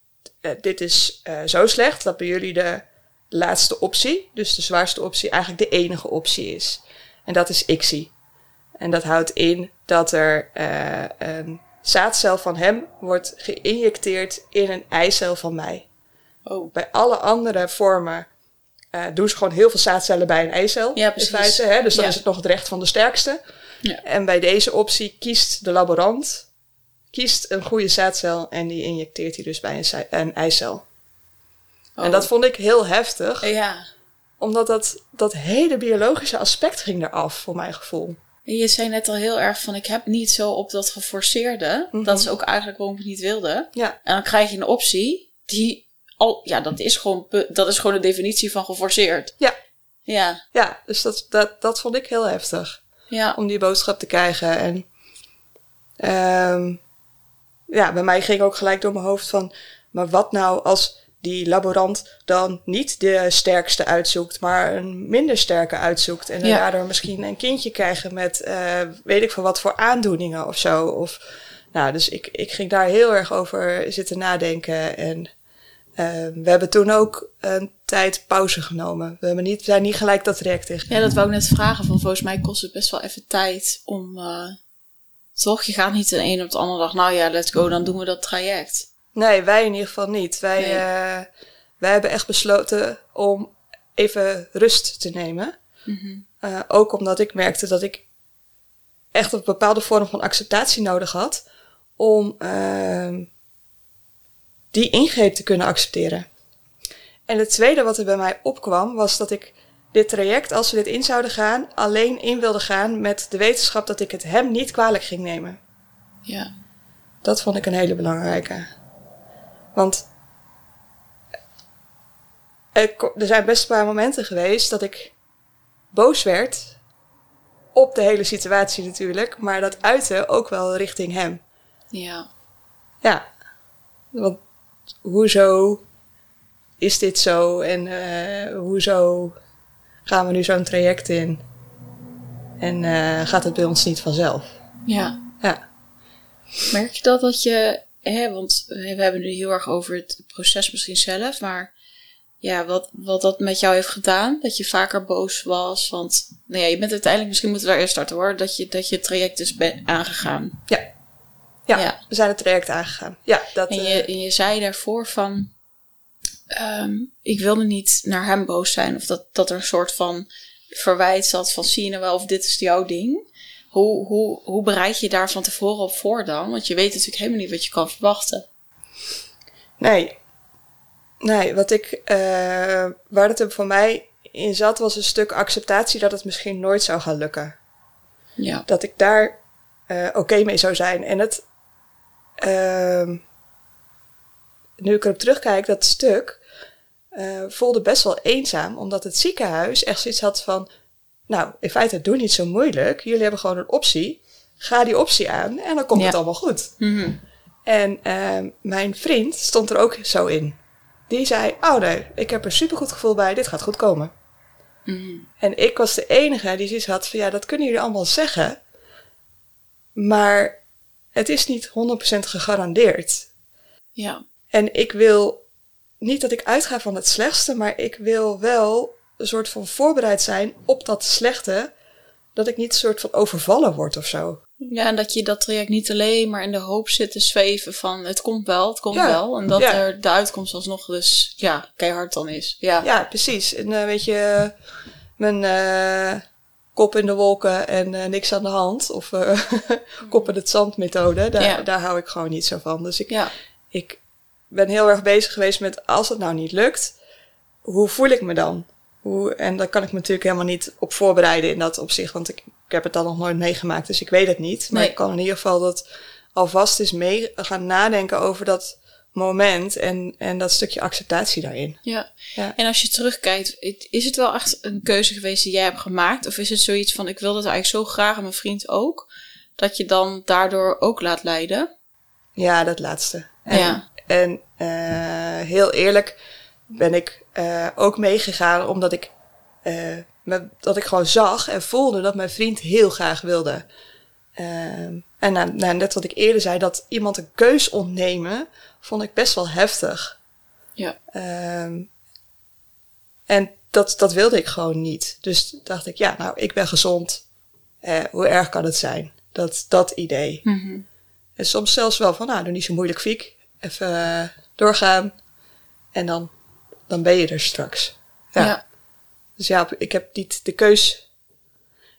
eh, dit is zo slecht dat bij jullie de laatste optie, dus de zwaarste optie, eigenlijk de enige optie is. En dat is ICSI. En dat houdt in dat er een zaadcel van hem wordt geïnjecteerd in een eicel van mij. Oh. Bij alle andere vormen uh, doen ze gewoon heel veel zaadcellen bij een eicel. Ja, precies. In feite, hè? Dus dan is het nog het recht van de sterkste. Ja. En bij deze optie kiest de laborant kiest een goede zaadcel en die injecteert hij dus bij een, een eicel. En oh. dat vond ik heel heftig. Ja. Omdat dat, dat hele biologische aspect ging eraf, voor mijn gevoel. Je zei net al heel erg van, ik heb niet zo op dat geforceerde. Mhm. Dat is ook eigenlijk waarom ik het niet wilde. Ja. En dan krijg je een optie die al, ja, dat is gewoon, dat is gewoon de definitie van geforceerd. Ja. Ja. Ja, dus dat, dat, dat vond ik heel heftig. Ja. Om die boodschap te krijgen. En um, ja, bij mij ging ook gelijk door mijn hoofd van, maar wat nou als die laborant dan niet de sterkste uitzoekt, maar een minder sterke uitzoekt. En ja. daardoor misschien een kindje krijgen met uh, weet ik veel wat voor aandoeningen of zo. Of, nou, dus ik, ik ging daar heel erg over zitten nadenken. En we hebben toen ook een tijd pauze genomen. We hebben niet, zijn niet gelijk dat traject tegen. Ja, dat wou ik net vragen. Van volgens mij kost het best wel even tijd om. Uh, toch? Je gaat niet de een op de andere dag. Nou ja, let's go, dan doen we dat traject. Nee, wij in ieder geval niet. Wij, uh, wij hebben echt besloten om even rust te nemen. Mm uh, ook omdat ik merkte dat ik echt een bepaalde vorm van acceptatie nodig had om uh, die ingreep te kunnen accepteren. En het tweede wat er bij mij opkwam was dat ik dit traject, als we dit in zouden gaan, alleen in wilde gaan met de wetenschap dat ik het hem niet kwalijk ging nemen. Ja. Dat vond ik een hele belangrijke. Want er zijn best een paar momenten geweest dat ik boos werd op de hele situatie natuurlijk, maar dat uitte ook wel richting hem. Ja. Ja. Want hoezo is dit zo en uh, hoezo gaan we nu zo'n traject in en uh, gaat het bij ons niet vanzelf? Ja. Ja. Merk je dat dat je hè, want we hebben nu heel erg over het proces misschien zelf, maar ja, wat, wat dat met jou heeft gedaan, dat je vaker boos was, want nou ja, je bent uiteindelijk, misschien moeten we daar eerst starten hoor, dat je, dat je het traject is aangegaan. Ja. Ja. Ja, we zijn het traject aangegaan. Ja, dat, en, je, uh, en je zei daarvoor van, um, ik wilde niet naar hem boos zijn, of dat, dat er een soort van verwijt zat van zie je nou wel of dit is jouw ding. Hoe, hoe, hoe bereid je daar van tevoren op voor dan? Want je weet natuurlijk helemaal niet wat je kan verwachten. Nee. Nee, wat ik, uh, waar het er voor mij in zat, was een stuk acceptatie dat het misschien nooit zou gaan lukken. Ja. Dat ik daar uh, oké mee zou zijn. En het, uh, nu ik erop terugkijk, dat stuk uh, voelde best wel eenzaam, omdat het ziekenhuis echt zoiets had van: nou, in feite, doe niet zo moeilijk. Jullie hebben gewoon een optie. Ga die optie aan en dan komt het allemaal goed. Mhm. En uh, mijn vriend stond er ook zo in. Die zei, oh nee, ik heb er supergoed gevoel bij, dit gaat goed komen. Mhm. En ik was de enige die zoiets had van, ja, dat kunnen jullie allemaal zeggen. Maar het is niet 100% gegarandeerd. Ja. En ik wil niet dat ik uitga van het slechtste, maar ik wil wel een soort van voorbereid zijn op dat slechte, dat ik niet een soort van overvallen word of zo. Ja, en dat je dat traject niet alleen maar in de hoop zit te zweven van het komt wel, het komt wel. En dat er de uitkomst alsnog dus ja, keihard dan is. Ja, ja precies. En uh, weet je, mijn uh, kop in de wolken en uh, niks aan de hand. Of kop in het zand methode, daar, daar hou ik gewoon niet zo van. Dus ik, ik ben heel erg bezig geweest met als het nou niet lukt, hoe voel ik me dan? Hoe, en daar kan ik me natuurlijk helemaal niet op voorbereiden in dat opzicht, want ik, ik heb het dan nog nooit meegemaakt, dus ik weet het niet. Maar ik kan in ieder geval dat alvast eens mee gaan nadenken over dat moment en, en dat stukje acceptatie daarin. Ja. ja. En als je terugkijkt, is het wel echt een keuze geweest die jij hebt gemaakt? Of is het zoiets van, ik wil dat eigenlijk zo graag en mijn vriend ook, dat je dan daardoor ook laat leiden? Ja, dat laatste. En, ja. En uh, heel eerlijk ben ik uh, ook meegegaan omdat ik, uh, me, dat ik gewoon zag en voelde dat mijn vriend heel graag wilde. Uh, en nou, nou, net wat ik eerder zei, dat iemand een keus ontnemen, vond ik best wel heftig. Ja. Um, en dat, dat wilde ik gewoon niet. Dus dacht ik, ja, nou, ik ben gezond. Eh, hoe erg kan het zijn? Dat, dat idee. En soms zelfs wel van, nou, doe niet zo moeilijk fiek. Even eh, doorgaan. En dan, dan ben je er straks. Ja. Ja. Dus ja, ik heb niet de keus.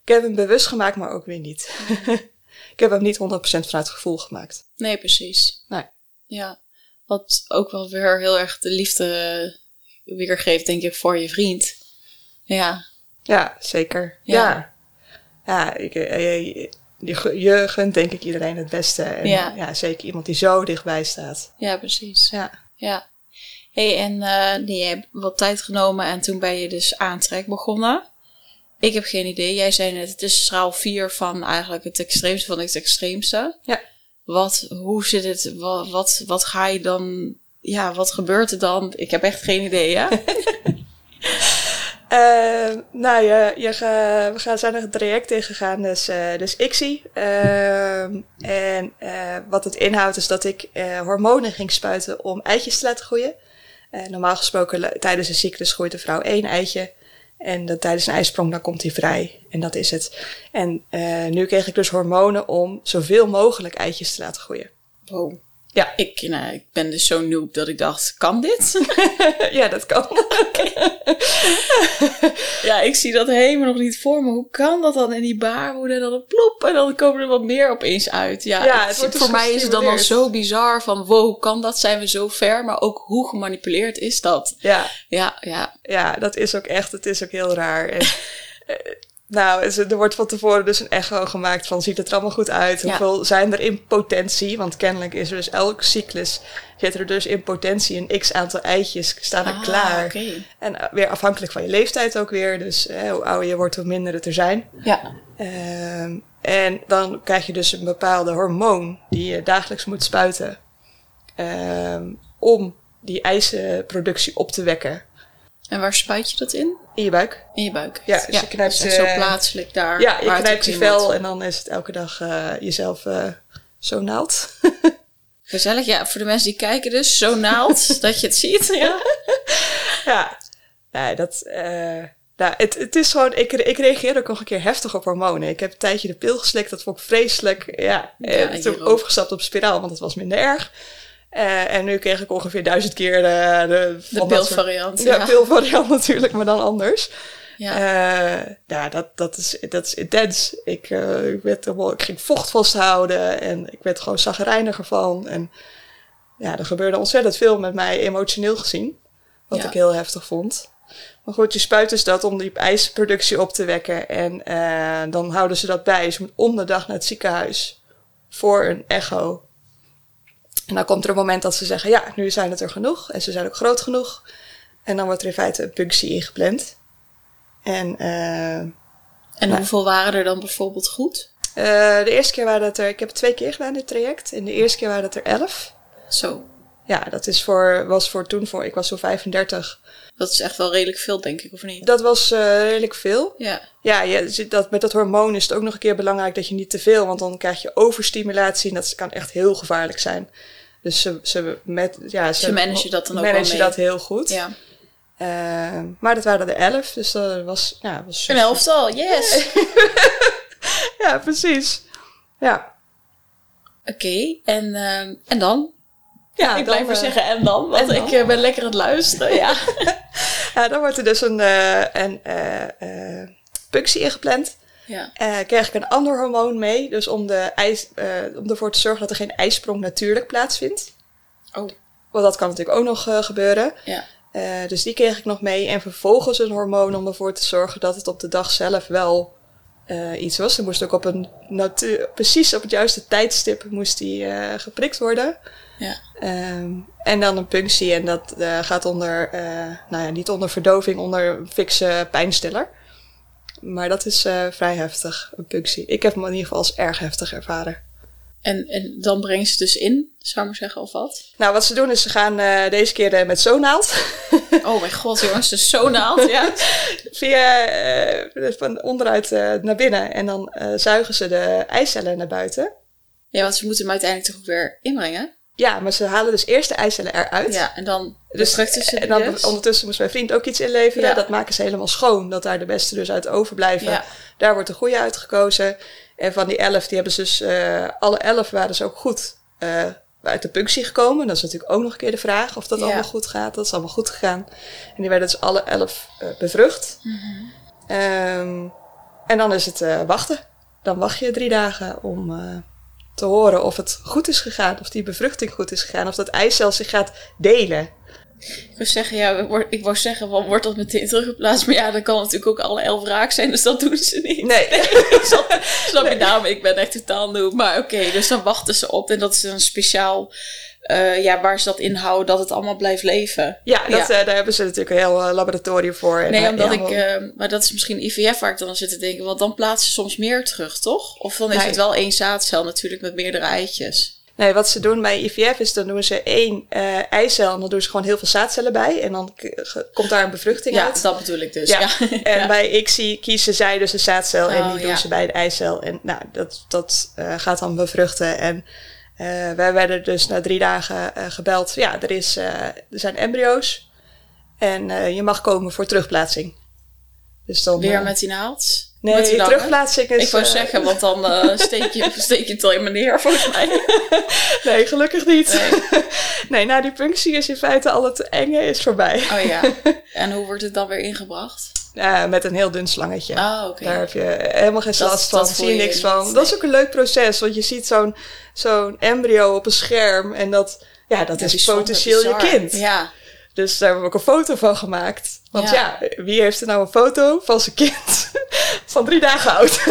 Ik heb hem bewust gemaakt, maar ook weer niet. ik heb hem niet 100% vanuit het gevoel gemaakt. Nee, precies. Nee. Ja. Wat ook wel weer heel erg de liefde weergeeft, denk ik, voor je vriend. Ja. Ja, zeker. Ja. Ja. Ja, ik, eh, je, je, gu- je gunt denk ik iedereen het beste. En Ja. ja. zeker iemand die zo dichtbij staat. Ja, precies. Ja. Ja. hey, en eh je hebt wat tijd genomen en toen ben je dus aantrek begonnen. Ik heb geen idee. Jij zei net, het is straal 4 van eigenlijk het extreemste van het extreemste. Ja. Wat, hoe zit het? Wat, wat, wat ga je dan... Ja, wat gebeurt er dan? Ik heb echt geen idee, hè? Eh, nou, je, je ga, we gaan, zijn er een traject in gegaan, dus, eh dus ICSI. Ehm, en eh, wat het inhoudt is dat ik eh, hormonen ging spuiten om eitjes te laten groeien. Normaal gesproken tijdens een cyclus groeit de vrouw één eitje. En dan tijdens een ijsprong dan komt hij vrij. En dat is het. En eh, nu kreeg ik dus hormonen om zoveel mogelijk eitjes te laten groeien. Wow. Ja. Ik, nou, ik ben dus zo noob dat ik dacht, kan dit? ja, dat kan. ja, ik zie dat helemaal nog niet voor me. Hoe kan dat dan in die baarmoeder? En dan een plop en dan komen er wat meer opeens uit. Ja, Ja, het- het wordt dus voor mij is het dan al zo bizar van, wow, hoe kan dat? Zijn we zo ver? Maar ook hoe gemanipuleerd is dat? ja, Ja, ja. ja, dat is ook echt, het is ook heel raar. En, nou, er wordt van tevoren dus een echo gemaakt van ziet het er allemaal goed uit? Ja. Hoeveel zijn er in potentie? Want kennelijk is er dus elke cyclus zit er dus in potentie een x aantal eitjes staan er Ah, klaar. En eh, weer afhankelijk van je leeftijd ook weer. Dus eh, hoe ouder je wordt, hoe minder het er zijn. Ja. Ehm, en dan krijg je dus een bepaalde hormoon die je dagelijks moet spuiten. ehm, om die ijzerproductie op te wekken En waar spuit je dat in? In je buik. In je buik. Ja, dus je knijpt, dus zo eh, plaatselijk daar. Ja, je knijpt in vel en dan is het elke dag eh, jezelf eh, zo naald. Gezellig, ja. Voor de mensen die kijken dus, zo naald dat je het ziet. Ja. ja, nee, dat... eh, nou, het, het is gewoon, ik, ik reageer ook nog een keer heftig op hormonen. Ik heb een tijdje de pil geslikt, dat vond ik vreselijk. Ja, Ja, en toen overgestapt op spiraal, want het was minder erg. Eh, en nu kreeg ik ongeveer duizend keer de, de, De soort- pilvariant. Ja, Ja. pilvariant natuurlijk, maar dan anders. Ja. Eh, ja, dat, dat, is, dat is intens. Ik, eh, ik, werd helemaal, ik ging vocht vasthouden en ik werd gewoon zagrijniger van. En ja, er gebeurde ontzettend veel met mij emotioneel gezien. Wat Ja. ik heel heftig vond. Maar goed, je spuit dus dat om die ijsproductie op te wekken. En dan houden ze dat bij. Ze moet om de dag naar het ziekenhuis voor een echo. En dan komt er een moment dat ze zeggen, ja, nu zijn het er genoeg. En ze zijn ook groot genoeg. En dan wordt er in feite een punctie ingepland. En eh, En Nou. hoeveel waren er dan bijvoorbeeld goed? eh, de eerste keer waren het er, ik heb het twee keer gedaan dit traject. En de eerste keer waren het er elf. Zo. Ja, dat is voor, was voor toen voor, ik was zo 35. Dat is echt wel redelijk veel, denk ik, of niet? Dat was eh, redelijk veel. Ja. Ja, je, dat, met dat hormoon is het ook nog een keer belangrijk dat je niet te veel, want dan krijg je overstimulatie en dat kan echt heel gevaarlijk zijn. Dus ze, ze, met, ja, Ze managen dat dan ook wel mee. dat heel goed. Ja. Eh, maar dat waren er elf, dus dat was, ja, was Een elftal, yes! Ja, precies. Ja. Oké, en, ehm, en dan? Ja, ik blijf maar eh, zeggen en dan, want en dan? ik eh, ben lekker aan het luisteren. Ja. Ja, dan wordt er dus een, eh een eh, eh, punctie ingepland. Ja. Eh krijg ik een ander hormoon mee, dus om, de ijs, eh, om ervoor te zorgen dat er geen ijsprong natuurlijk plaatsvindt. Oh, Want dat kan natuurlijk ook nog eh, gebeuren. ja. Dus die kreeg ik nog mee. En vervolgens een hormoon om ervoor te zorgen dat het op de dag zelf wel iets was. Er moest ook op een precies op het juiste tijdstip moest die, geprikt worden. Ja. Ehm, en dan een punctie. En dat gaat onder, nou ja, niet onder verdoving, onder een fikse pijnstiller. Maar dat is eh, vrij heftig, een punctie. Ik heb hem in ieder geval als erg heftig ervaren. En, en dan brengen ze dus in, zou ik maar zeggen, of wat? Nou, wat ze doen is ze gaan eh, deze keer eh, met zo'n naald. Oh mijn god, jongens, dus zo naald, ja. via van onderuit naar binnen. En dan zuigen ze de eicellen naar buiten. Ja, want ze moeten hem uiteindelijk toch ook weer inbrengen? Ja, maar ze halen dus eerst de eicellen eruit. Ja, en dan dus, ze En dan dus. ondertussen moest mijn vriend ook iets inleveren. Ja. Dat maken ze helemaal schoon, dat daar de beste dus uit overblijven. Ja. Daar wordt de goede uitgekozen. En van die elf, die hebben ze dus... eh, alle elf waren dus ook goed eh, uit de punctie gekomen. Dat is natuurlijk ook nog een keer de vraag of dat Ja. allemaal goed gaat. Dat is allemaal goed gegaan. En die werden dus alle elf eh, bevrucht. Ehm, en dan is het wachten. Dan wacht je drie dagen om te horen of het goed is gegaan. Of die bevruchting goed is gegaan. Of dat eicel zich gaat delen. Ik wou zeggen, ja, ik wou zeggen, van, wordt dat meteen teruggeplaatst? Maar ja, dan kan natuurlijk ook alle elf raak zijn, dus dat doen ze niet. Nee. snap, je daarom? Ik ben echt totaal nieuw. Maar oké, dus dan wachten ze op. En dat is een speciaal, eh, ja, waar ze dat inhouden, dat het allemaal blijft leven. Ja, dat, eh, daar hebben ze natuurlijk een heel eh, laboratorium voor. En, Nee, omdat ja, ik, maar dat is misschien IVF waar ik dan aan zit te denken, want dan plaatsen ze soms meer terug, toch? Of dan is Nee. het wel één zaadcel natuurlijk met meerdere eitjes. Nee, wat ze doen bij IVF is dan doen ze één eh, eicel en dan doen ze gewoon heel veel zaadcellen bij. En dan komt daar een bevruchting Ja, uit. dat bedoel ik dus. Ja. Ja. En Ja. bij ICSI kiezen zij dus een zaadcel en Oh, die doen ja. ze bij de eicel. En nou, dat, dat eh, gaat dan bevruchten. En eh, wij werden dus na drie dagen gebeld. Ja, er, is, er zijn embryo's en je mag komen voor terugplaatsing. Dus dan, Weer met die naald? Nee, terugplaatsing is... Ik wou eh, zeggen, want dan eh, steek, je, steek je het al in mijn neer, volgens mij. Nee, gelukkig niet. Nee. Nee, na die punctie is in feite al het enge is voorbij. Oh ja. En hoe wordt het dan weer ingebracht? Ja, met een heel dun slangetje. Oh, oké. Daar heb je helemaal geen Dat- last van, dat zie je niks van. Dat is ook een leuk proces, want je ziet zo'n zo'n embryo op een scherm en dat, ja, dat is bijzonder, potentieel je kind. Ja. Dus daar hebben we ook een foto van gemaakt. Want ja, Ja. wie heeft er nou een foto van zijn kind van drie dagen oud?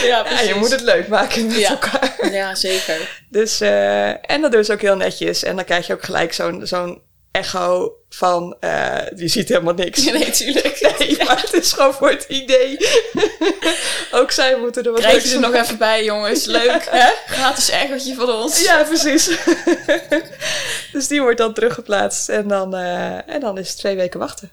Ja, ja, precies. je moet het leuk maken met Ja. elkaar. Ja, zeker. Dus, eh, en dat doen ze ook heel netjes. En dan krijg je ook gelijk zo'n zo'n echo van, eh die ziet helemaal niks. Nee, tuurlijk. Nee, maar het is gewoon voor het idee. ook zij moeten er wat Krijg je er nog even bij, jongens. Leuk, hè? Gratis echootje van ons. Ja, precies. Dus die wordt dan teruggeplaatst. En dan, eh, en dan is het twee weken wachten.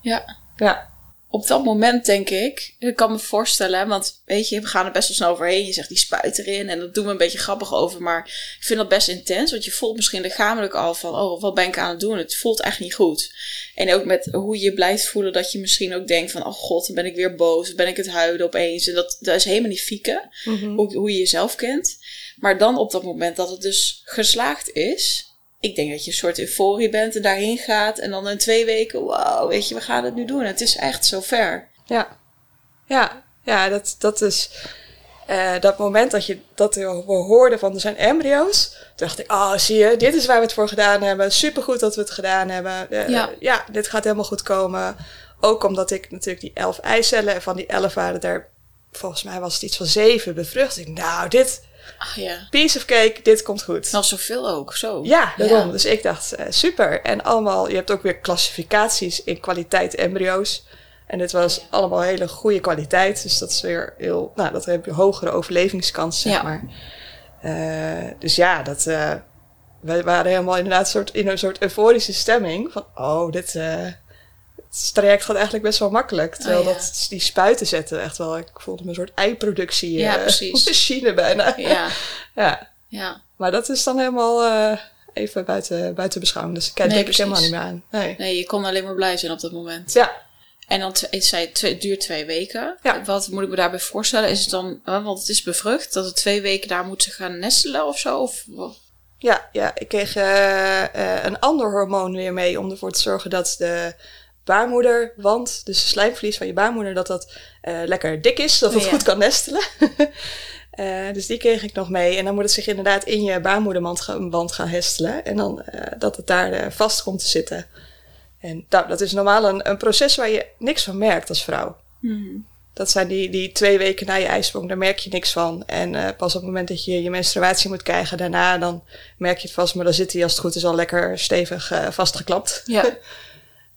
Ja. Ja. Op dat moment denk ik, ik kan me voorstellen, want weet je, we gaan er best wel snel overheen. Je zegt die spuit erin en dat doen we een beetje grappig over. Maar ik vind dat best intens, want je voelt misschien lichamelijk al van, oh, wat ben ik aan het doen? Het voelt echt niet goed. En ook met hoe je blijft voelen, dat je misschien ook denkt van, oh god, dan ben ik weer boos, ben ik het huilen opeens. En dat, dat is helemaal niet fieken, hoe, hoe je jezelf kent. Maar dan op dat moment dat het dus geslaagd is, ik denk dat je een soort euforie bent en daarheen gaat. En dan in twee weken, wauw, weet je, we gaan het nu doen. Het is echt zo ver. Ja. Ja, ja dat, dat is... eh, dat moment dat, je, dat we hoorden van er zijn embryo's, dacht ik, oh zie je, dit is waar we het voor gedaan hebben. Supergoed dat we het gedaan hebben. Eh, Ja. ja, dit gaat helemaal goed komen. Ook omdat ik natuurlijk die elf eicellen, en van die elf waren er, volgens mij was het iets van zeven bevrucht. Ik, nou, dit, Ach ja. piece of cake, dit komt goed. Nog zoveel ook, zo. Ja, daarom. Ja. Dus ik dacht, eh, super. En allemaal, je hebt ook weer klassificaties in kwaliteit embryo's. En dit was allemaal hele goede kwaliteit. Dus dat is weer heel, nou, dat heb je hogere overlevingskans, zeg Ja. maar. Eh, dus ja, dat, wij waren helemaal inderdaad soort, in een soort euforische stemming. Van, oh, dit, eh, het traject gaat eigenlijk best wel makkelijk. Terwijl Oh, ja. dat, die spuiten zetten echt wel, ik voelde me een soort eiproductie Ja, precies. machine bijna. Ja, ja. ja. Maar dat is dan helemaal eh, even buiten, buiten beschouwing. Dus ik kijk Nee, ik helemaal niet meer aan. Nee. Nee, je kon alleen maar blij zijn op dat moment. Ja, En dan, tw- zei het duurt twee weken. Ja. Wat moet ik me daarbij voorstellen? Is het dan, eh, want het is bevrucht, dat het twee weken daar moet gaan nestelen of zo? Of, ja, ja, ik kreeg een ander hormoon weer mee om ervoor te zorgen dat de baarmoederwand, dus de slijmvlies van je baarmoeder, dat dat eh, lekker dik is, dat het Ja. goed kan nestelen. Eh, dus die kreeg ik nog mee. En dan moet het zich inderdaad in je baarmoederwand gaan, gaan hestelen. En dan eh, dat het daar vast komt te zitten. En nou, dat is normaal een, een proces waar je niks van merkt als vrouw. Dat zijn die, die twee weken na je ijsprong, daar merk je niks van. En pas op het moment dat je je menstruatie moet krijgen, daarna dan merk je het vast. Maar dan zit hij als het goed is al lekker stevig vastgeklapt. Ja.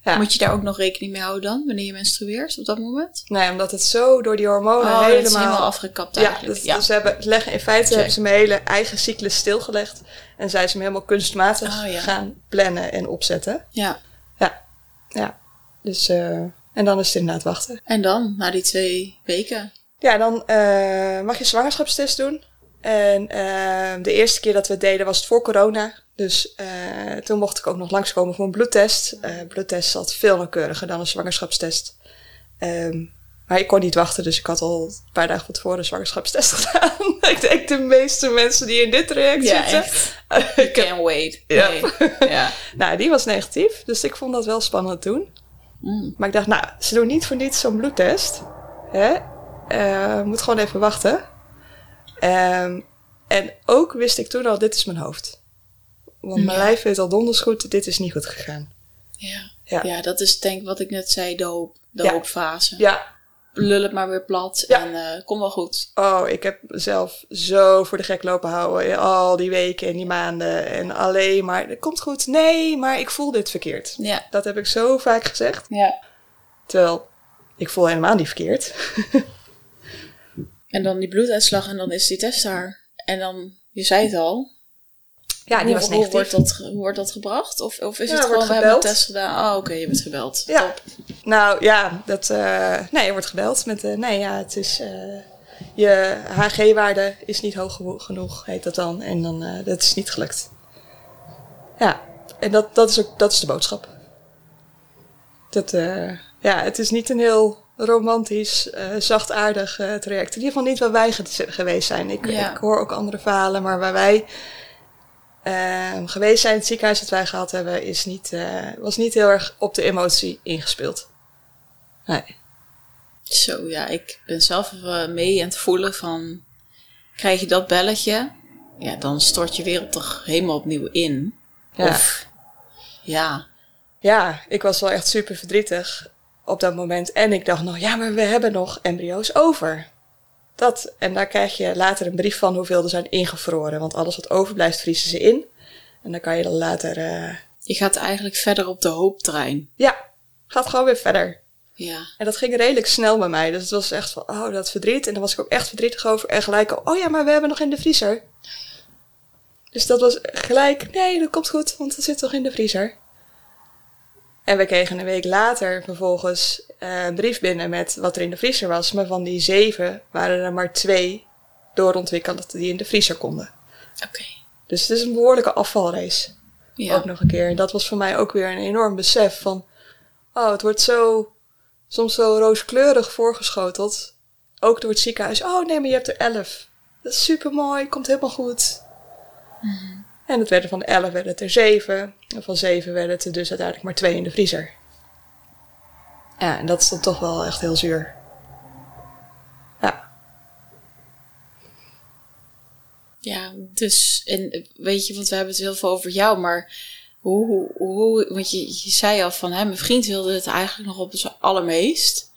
Ja. Moet je daar ook nog rekening mee houden dan, wanneer je menstrueert op dat moment? Nee, omdat het zo door die hormonen Oh, helemaal... is helemaal afgekapt Ja, eigenlijk. dat, Ja, dus ze hebben, leggen, in feite Check. hebben ze mijn hele eigen cyclus stilgelegd. En zijn ze hem helemaal kunstmatig Oh, gaan plannen en opzetten. ja. Ja, ja. Dus, eh, en dan is het inderdaad wachten. En dan, na die twee weken? Ja, dan eh, mag je zwangerschapstest doen. En uh, de eerste keer dat we het deden was het voor corona. Dus uh, toen mocht ik ook nog langskomen voor een bloedtest. Uh, bloedtest zat veel nauwkeuriger dan een zwangerschapstest. Um, maar ik kon niet wachten, dus ik had al een paar dagen van tevoren een zwangerschapstest gedaan. ik denk de meeste mensen die in dit traject ja, zitten. Echt. You can't wait. Ja. Nee. ja. nou, die was negatief, dus ik vond dat wel spannend toen. Mm. Maar ik dacht, nou, ze doen niet voor niets zo'n bloedtest. Hè? Uh, moet gewoon even wachten. Um, en ook wist ik toen al, dit is mijn hoofd. Want mijn Ja. lijf weet al donders goed, dit is niet goed gegaan. Ja. Ja. Ja. dat is denk ik wat ik net zei, de hoop. De Ja. hoopfase. Ja, Lul het maar weer plat en eh kom wel goed. oh, ik heb mezelf zo voor de gek lopen houden. in Al die weken en die maanden. En alleen maar, het komt goed. Nee, maar ik voel dit verkeerd. Ja. Dat heb ik zo vaak gezegd. ja. Terwijl, ik voel helemaal niet verkeerd. En dan die bloeduitslag en dan is die test daar. En dan, je zei het al. Ja, die hoe, was hoe, negatief. wordt dat, hoe wordt dat gebracht? Of, of is Ja, het gewoon, we hebben een test gedaan. Oh, oké, je bent gebeld. Ja. Top. Nou ja, dat, eh, nee, er wordt gebeld met, eh, nee ja, het is, eh, je HG-waarde is niet hoog geno- genoeg, heet dat dan. En dan, dat is niet gelukt. Ja, en dat, dat, is ook, dat is de boodschap. Dat, ja, het is niet een heel romantisch, eh, zachtaardig eh, traject. In ieder geval niet waar wij ge- geweest zijn. Ik, Ja. ik hoor ook andere verhalen, maar waar wij eh, geweest zijn, het ziekenhuis dat wij gehad hebben, is niet, eh, was niet heel erg op de emotie ingespeeld. Nee. Zo, ja, ik ben zelf even mee aan het voelen van... Krijg je dat belletje? Ja, dan stort je wereld toch helemaal opnieuw in. Ja. Of, ja, Ja, ik was wel echt super verdrietig op dat moment. En ik dacht nog, ja, maar we hebben nog embryo's over. Dat, en daar krijg je later een brief van hoeveel er zijn ingevroren. Want alles wat overblijft, vriezen ze in. En dan kan je dan later, eh, je gaat eigenlijk verder op de hooptrein. ja, gaat gewoon weer verder. Ja, En dat ging redelijk snel bij mij. Dus het was echt van, oh, dat verdriet. En daar was ik ook echt verdrietig over. En gelijk, al, oh ja, maar we hebben nog in de vriezer. Dus dat was gelijk, nee, dat komt goed, want het zit toch in de vriezer. En we kregen een week later vervolgens eh, een brief binnen met wat er in de vriezer was. Maar van die zeven waren er maar twee doorontwikkeld die in de vriezer konden. oké. Dus het is een behoorlijke afvalrace Ja. ook nog een keer. En dat was voor mij ook weer een enorm besef van... Oh, het wordt zo... Soms zo rooskleurig voorgeschoteld. Ook door het ziekenhuis. Oh nee, maar je hebt er elf. Dat is super mooi, komt helemaal goed. En het werden van de elf werden het er zeven. En van zeven werden het er dus uiteindelijk maar twee in de vriezer. Ja, en dat is dan toch wel echt heel zuur. Ja, Ja, dus, en weet je, want we hebben het heel veel over jou, maar hoe, hoe, hoe want je, je zei al van, hè, mijn vriend wilde het eigenlijk nog op zijn allermeest.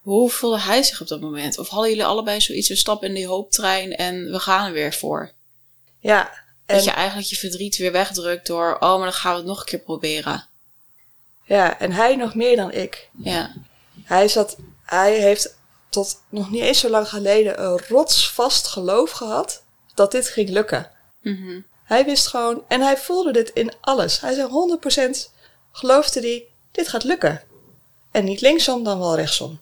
Hoe voelde hij zich op dat moment? Of hadden jullie allebei zoiets, we stappen in die hooptrein en we gaan er weer voor? ja. En, Dat je eigenlijk je verdriet weer wegdrukt door, oh, maar dan gaan we het nog een keer proberen. ja, en hij nog meer dan ik. Ja, Hij, zat, hij heeft tot nog niet eens zo lang geleden een rotsvast geloof gehad dat dit ging lukken. Mhm. Hij wist gewoon, en hij voelde dit in alles. Hij zei 100% geloofde hij, dit gaat lukken. En niet linksom, dan wel rechtsom.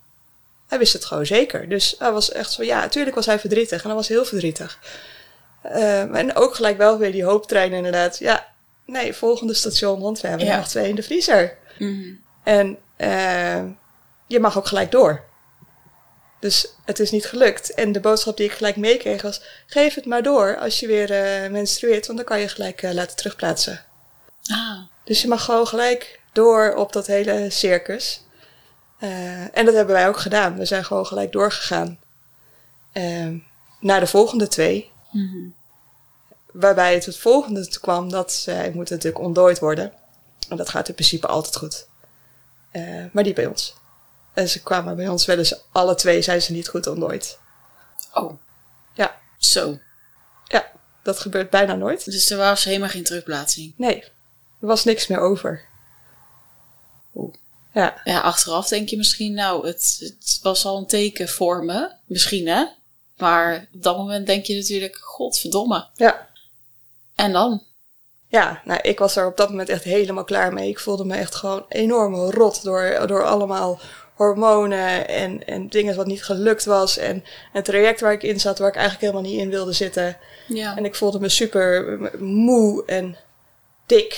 Hij wist het gewoon zeker. Dus hij was echt zo, ja, natuurlijk was hij verdrietig. En hij was heel verdrietig. Ehm, en ook gelijk wel weer die hooptrein inderdaad. Ja, nee, volgende station, want we hebben Ja. nog twee in de vriezer. Mhm. En eh, je mag ook gelijk door. Dus het is niet gelukt. En de boodschap die ik gelijk meekreeg was: geef het maar door als je weer eh, menstrueert, want dan kan je gelijk eh, laten terugplaatsen. Ah, Dus je mag gewoon gelijk door op dat hele circus. Eh, en dat hebben wij ook gedaan. We zijn gewoon gelijk doorgegaan eh, naar de volgende twee. Mhm. Waarbij het het volgende kwam dat zij moeten natuurlijk ontdooid worden. En dat gaat in principe altijd goed. Eh, maar niet bij ons. En ze kwamen bij ons wel eens, alle twee zijn ze niet goed ontdooid. oh, Ja, zo. ja, dat gebeurt bijna nooit. Dus er was helemaal geen terugplaatsing. Nee, er was niks meer over. Oeh. Ja, Ja, achteraf denk je misschien, nou, het, het was al een teken voor me. Misschien, hè? Maar op dat moment denk je natuurlijk, godverdomme. ja. En dan? Ja, nou, ik was er op dat moment echt helemaal klaar mee. Ik voelde me echt gewoon enorm rot door, door allemaal hormonen en, en dingen wat niet gelukt was. En een traject waar ik in zat waar ik eigenlijk helemaal niet in wilde zitten. Ja. En ik voelde me super moe en dik.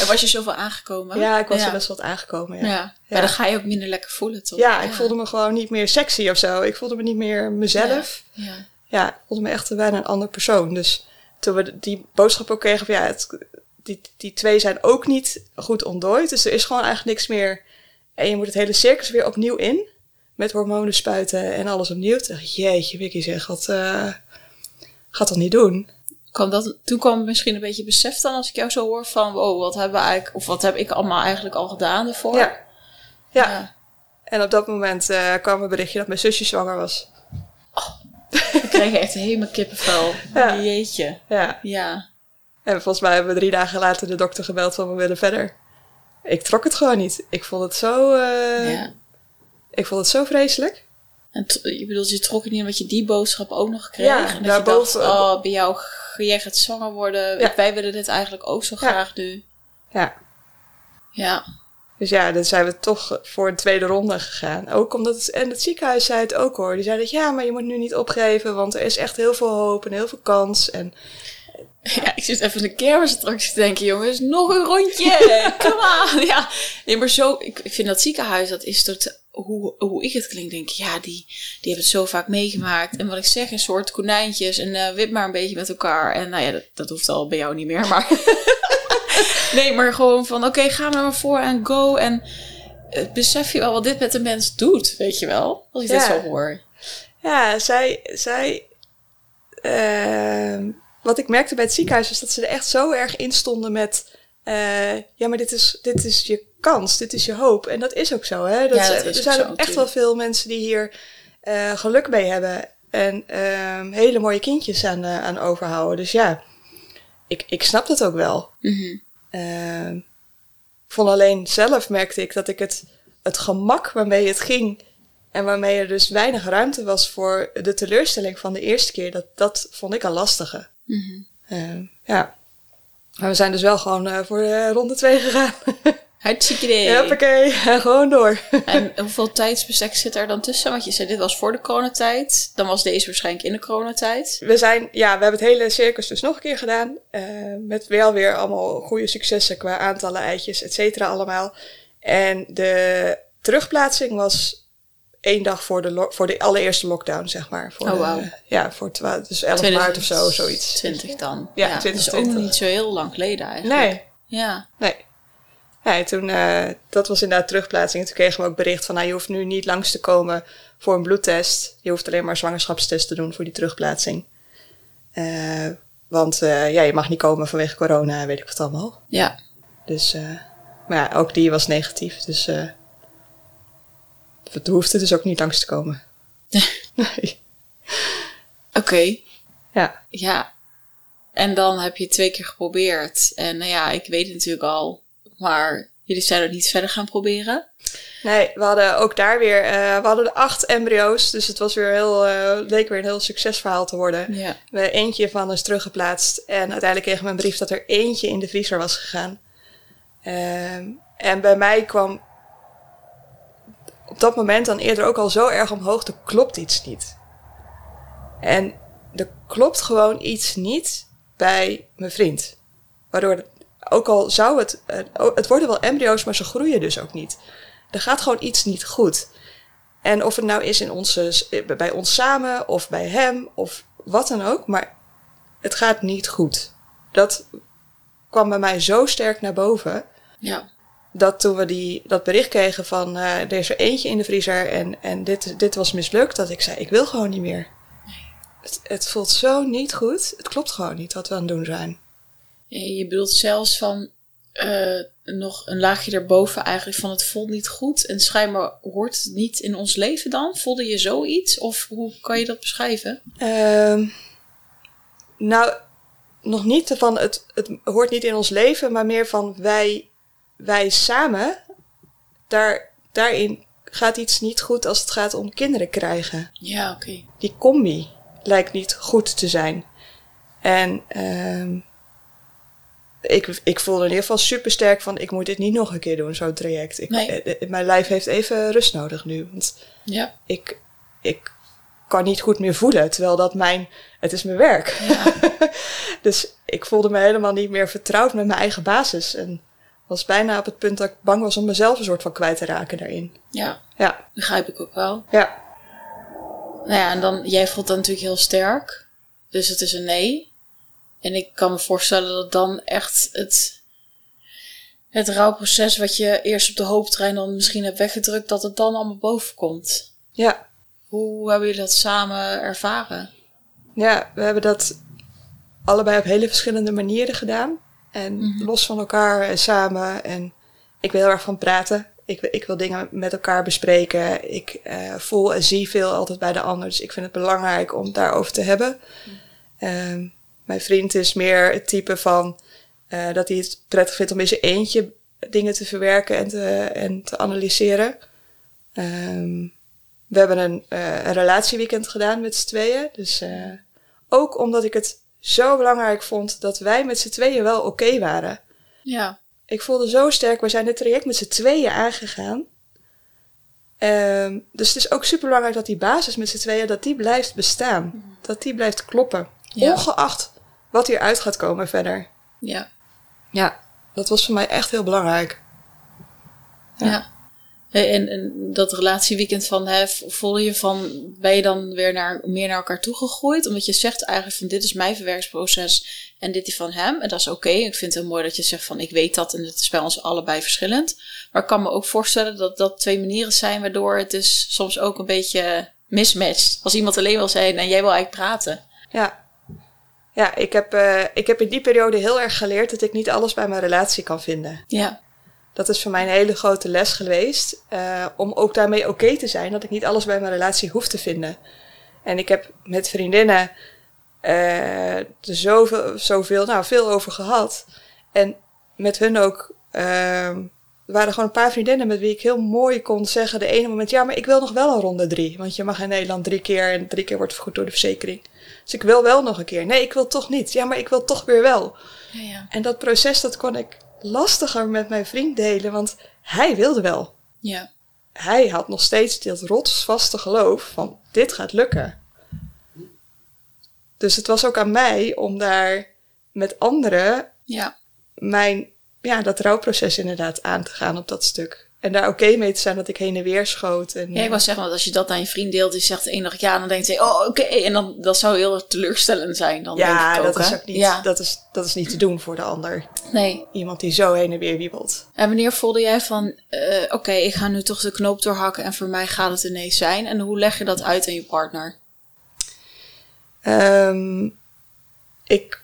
En was je zoveel aangekomen? ja, ik was er best wat aangekomen. Ja. Ja. maar dan ga je ook minder lekker voelen, toch? Ja, ik voelde me gewoon niet meer sexy of zo. Ik voelde me niet meer mezelf. Ja. Ja, ik voelde me echt bijna een ander persoon. Dus toen we die boodschap ook kregen van ja, het, die, die twee zijn ook niet goed ontdooid. Dus er is gewoon eigenlijk niks meer. En je moet het hele circus weer opnieuw in. Met hormonen spuiten en alles opnieuw. Toen dacht ik, jeetje, Vicky zeg, wat uh, gaat dat niet doen? Kwam dat, toen kwam misschien een beetje besef dan als ik jou zo hoor van... wow, wat hebben we eigenlijk... of wat heb ik allemaal eigenlijk al gedaan ervoor? Ja. Ja. ja. En op dat moment uh, kwam een berichtje dat mijn zusje zwanger was. Oh, ik kreeg echt helemaal kippenvel. Ja. Jeetje. Ja. Ja. En volgens mij hebben we drie dagen later de dokter gebeld van we willen verder. Ik trok het gewoon niet. Ik vond het zo... Uh, ja. Ik vond het zo vreselijk. En je bedoelt, je trok het niet omdat je die boodschap ook nog kreeg? Ja, en dat daarboven... je dacht, oh, bij jou, jij gaat zwanger worden. Ja. Wij willen dit eigenlijk ook zo graag nu. Ja. Ja. Dus ja, dan zijn we toch voor een tweede ronde gegaan. Ook omdat het, en het ziekenhuis zei het ook hoor. Die zei dat ja, maar je moet nu niet opgeven, want er is echt heel veel hoop en heel veel kans. En ja, ik zit even een kermisattractie te denken, jongens. Nog een rondje. Come on. Ja, nee, maar zo... Ik, ik vind dat ziekenhuis, dat is tot... Hoe, hoe ik het klink, denk ik, ja, die, die hebben het zo vaak meegemaakt. En wat ik zeg, een soort konijntjes en uh, wip maar een beetje met elkaar. En nou ja, dat, dat hoeft al bij jou niet meer, maar... nee, maar gewoon van, oké, okay, ga maar maar voor en go. En uh, besef je wel wat dit met de mens doet, weet je wel? Als ik ja. dit zo hoor. Ja, zij... zij uh wat ik merkte bij het ziekenhuis is dat ze er echt zo erg in stonden met... Uh, ja, maar dit is, dit is je kans, dit is je hoop. En dat is ook zo, hè? Dat, ja, dat er zijn ook echt wel veel mensen die hier uh, geluk mee hebben. En uh, hele mooie kindjes aan, aan overhouden. Dus ja, ik, ik snap dat ook wel. Mm -hmm. vond alleen zelf merkte ik dat ik het, het gemak waarmee het ging... En waarmee er dus weinig ruimte was voor de teleurstelling van de eerste keer. Dat, dat vond ik al lastige. Mm -hmm. uh, ja. Maar we zijn dus wel gewoon uh, voor uh, ronde 2 gegaan. Hartstikke idee. Hoppakee, gewoon door. en hoeveel tijdsbestek zit er dan tussen? Want je zei, dit was voor de coronatijd. Dan was deze waarschijnlijk in de coronatijd. We zijn, ja, we hebben het hele circus dus nog een keer gedaan. met wel weer allemaal goede successen qua aantallen eitjes, et cetera allemaal. En de terugplaatsing was één dag voor de, voor de allereerste lockdown, zeg maar. Voor oh, wow. De, ja, voor dus 11 maart of zo, zoiets. 20 dan. Ja, ja 20, dus ook niet zo heel lang geleden eigenlijk. Nee. Ja. Nee. Ja, toen, uh, dat was inderdaad terugplaatsing. En toen kregen we ook bericht van, nou, je hoeft nu niet langs te komen voor een bloedtest. Je hoeft alleen maar zwangerschapstest te doen voor die terugplaatsing. Uh, want uh, ja, je mag niet komen vanwege corona, weet ik wat allemaal. Ja. Dus, maar ja, ook die was negatief. Dus het hoefde dus ook niet langs te komen. nee. Oké. Okay. Ja. Ja. En dan heb je twee keer geprobeerd. En nou ja, ik weet het natuurlijk al. Maar jullie zijn er niet verder gaan proberen? Nee, we hadden ook daar weer... Uh, we hadden de acht embryo's. Dus het was weer heel, uh, leek weer een heel succesverhaal te worden. Ja. We eentje van is teruggeplaatst. En uiteindelijk kregen we een brief dat er eentje in de vriezer was gegaan. Uh, en bij mij kwam op dat moment dan eerder ook al zo erg omhoog, er klopt iets niet. En er klopt gewoon iets niet bij mijn vriend. Waardoor, ook al zou het, het worden wel embryo's, maar ze groeien dus ook niet. Er gaat gewoon iets niet goed. En of het nou is in onze, bij ons samen, of bij hem, of wat dan ook, maar het gaat niet goed. Dat kwam bij mij zo sterk naar boven. Ja dat toen we die, dat bericht kregen van uh, er is er eentje in de vriezer en, en dit, dit was mislukt, dat ik zei, ik wil gewoon niet meer. Het, het voelt zo niet goed. Het klopt gewoon niet wat we aan het doen zijn. Je bedoelt zelfs van uh, nog een laagje erboven eigenlijk van het voelt niet goed en schijnbaar hoort het niet in ons leven dan? Voelde je zoiets of hoe kan je dat beschrijven? Uh, nou, nog niet van het, het hoort niet in ons leven, maar meer van wij wij samen, daar, daarin gaat iets niet goed als het gaat om kinderen krijgen. Ja, oké. Die combi lijkt niet goed te zijn. En uh, ik, ik voelde in ieder geval super sterk van ik moet dit niet nog een keer doen, zo'n traject. Ik, eh, Mijn lijf heeft even rust nodig nu. Want ja. ik, ik kan niet goed meer voelen, terwijl dat mijn, het is mijn werk. Ja. dus ik voelde me helemaal niet meer vertrouwd met mijn eigen basis. En was bijna op het punt dat ik bang was om mezelf een soort van kwijt te raken daarin. Ja, ja. begrijp ik ook wel. Ja. Nou ja, en dan, jij voelt dat natuurlijk heel sterk. Dus het is een nee. En ik kan me voorstellen dat dan echt het, het rouwproces wat je eerst op de hooptrein dan misschien hebt weggedrukt, dat het dan allemaal boven komt. Ja. Hoe hebben jullie dat samen ervaren? Ja, we hebben dat allebei op hele verschillende manieren gedaan. En mhm. los van elkaar en samen. En ik wil heel erg van praten. Ik, ik wil dingen met elkaar bespreken. Ik uh, voel en zie veel altijd bij de ander. Dus ik vind het belangrijk om het daarover te hebben. Uh, mijn vriend is meer het type van uh, dat hij het prettig vindt om in zijn eentje dingen te verwerken en te, en te analyseren. Um, we hebben een, uh, een relatieweekend gedaan met z'n tweeën. Dus ook omdat ik het zo belangrijk vond dat wij met z'n tweeën wel oké waren. Ja. Ik voelde zo sterk, we zijn dit traject met z'n tweeën aangegaan. Um, dus het is ook super belangrijk dat die basis met z'n tweeën, dat die blijft bestaan. Dat die blijft kloppen. Ongeacht wat hieruit gaat komen verder. Ja. Ja, dat was voor mij echt heel belangrijk. ja. ja. En, en dat relatieweekend van, hè, voel je van, ben je dan weer naar, meer naar elkaar toegegroeid? Omdat je zegt eigenlijk van, dit is mijn verwerksproces en dit is van hem. En dat is oké. Ik vind het heel mooi dat je zegt van, ik weet dat en het is bij ons allebei verschillend. Maar ik kan me ook voorstellen dat dat twee manieren zijn waardoor het dus soms ook een beetje mismatcht. Als iemand alleen wil zijn en jij wil eigenlijk praten. Ja, ja, ik heb, uh, ik heb in die periode heel erg geleerd dat ik niet alles bij mijn relatie kan vinden. Ja dat is voor mij een hele grote les geweest. Uh, om ook daarmee oké te zijn dat ik niet alles bij mijn relatie hoef te vinden. En ik heb met vriendinnen uh, er zoveel, zoveel, nou veel over gehad. En met hun ook. Uh, er waren gewoon een paar vriendinnen met wie ik heel mooi kon zeggen de ene moment, ja, maar ik wil nog wel een ronde drie. Want je mag in Nederland drie keer en drie keer wordt vergoed door de verzekering. Dus ik wil wel nog een keer. Nee, ik wil toch niet. Ja, maar ik wil toch weer wel. Ja, ja. En dat proces, dat kon ik lastiger met mijn vriend delen, want hij wilde wel. Ja. Hij had nog steeds dit rotsvaste geloof van dit gaat lukken. Dus het was ook aan mij om daar met anderen ja. mijn, ja, dat rouwproces inderdaad aan te gaan op dat stuk. En daar oké mee te zijn dat ik heen en weer schoot. En, ja, ik was zeggen, want als je dat aan je vriend deelt, die zegt één dag ja, dan denkt hij, oh oké. En dan dat zou heel teleurstellend zijn. Dan ja, denk ik ook, dat is ook niet, ja. dat, is, dat is niet te doen voor de ander. Nee. Iemand die zo heen en weer wiebelt. En wanneer voelde jij van, uh, oké, ik ga nu toch de knoop doorhakken en voor mij gaat het ineens zijn. En hoe leg je dat uit aan je partner? Um, ik,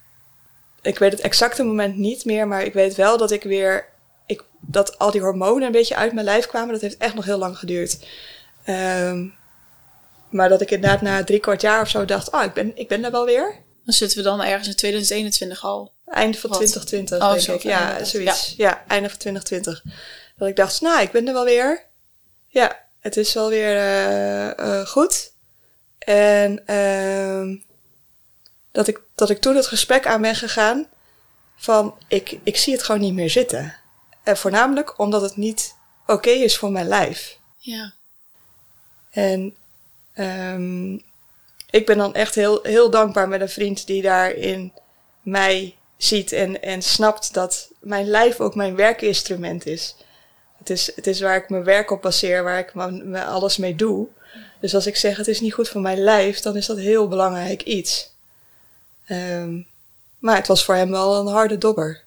ik weet het exacte moment niet meer, maar ik weet wel dat ik weer dat al die hormonen een beetje uit mijn lijf kwamen, dat heeft echt nog heel lang geduurd. Um, maar dat ik inderdaad na drie kwart jaar of zo dacht, ah, oh, ik ben, ik ben er wel weer. Dan zitten we dan ergens in 2021 al. Einde van 2020, oh, denk ik. Ja, zoiets. Ja. ja, einde van 2020. Dat ik dacht, nou, ik ben er wel weer. Ja, het is wel weer uh, uh, goed. En uh, dat, ik, dat ik toen het gesprek aan ben gegaan van, ik, ik zie het gewoon niet meer zitten. En voornamelijk omdat het niet oké is voor mijn lijf. Ja. En um, ik ben dan echt heel, heel dankbaar met een vriend die daarin mij ziet en, en snapt dat mijn lijf ook mijn werkinstrument is. Het is, het is waar ik mijn werk op baseer, waar ik me, alles mee doe. Dus als ik zeg het is niet goed voor mijn lijf, dan is dat heel belangrijk iets. Um, maar het was voor hem wel een harde dobber.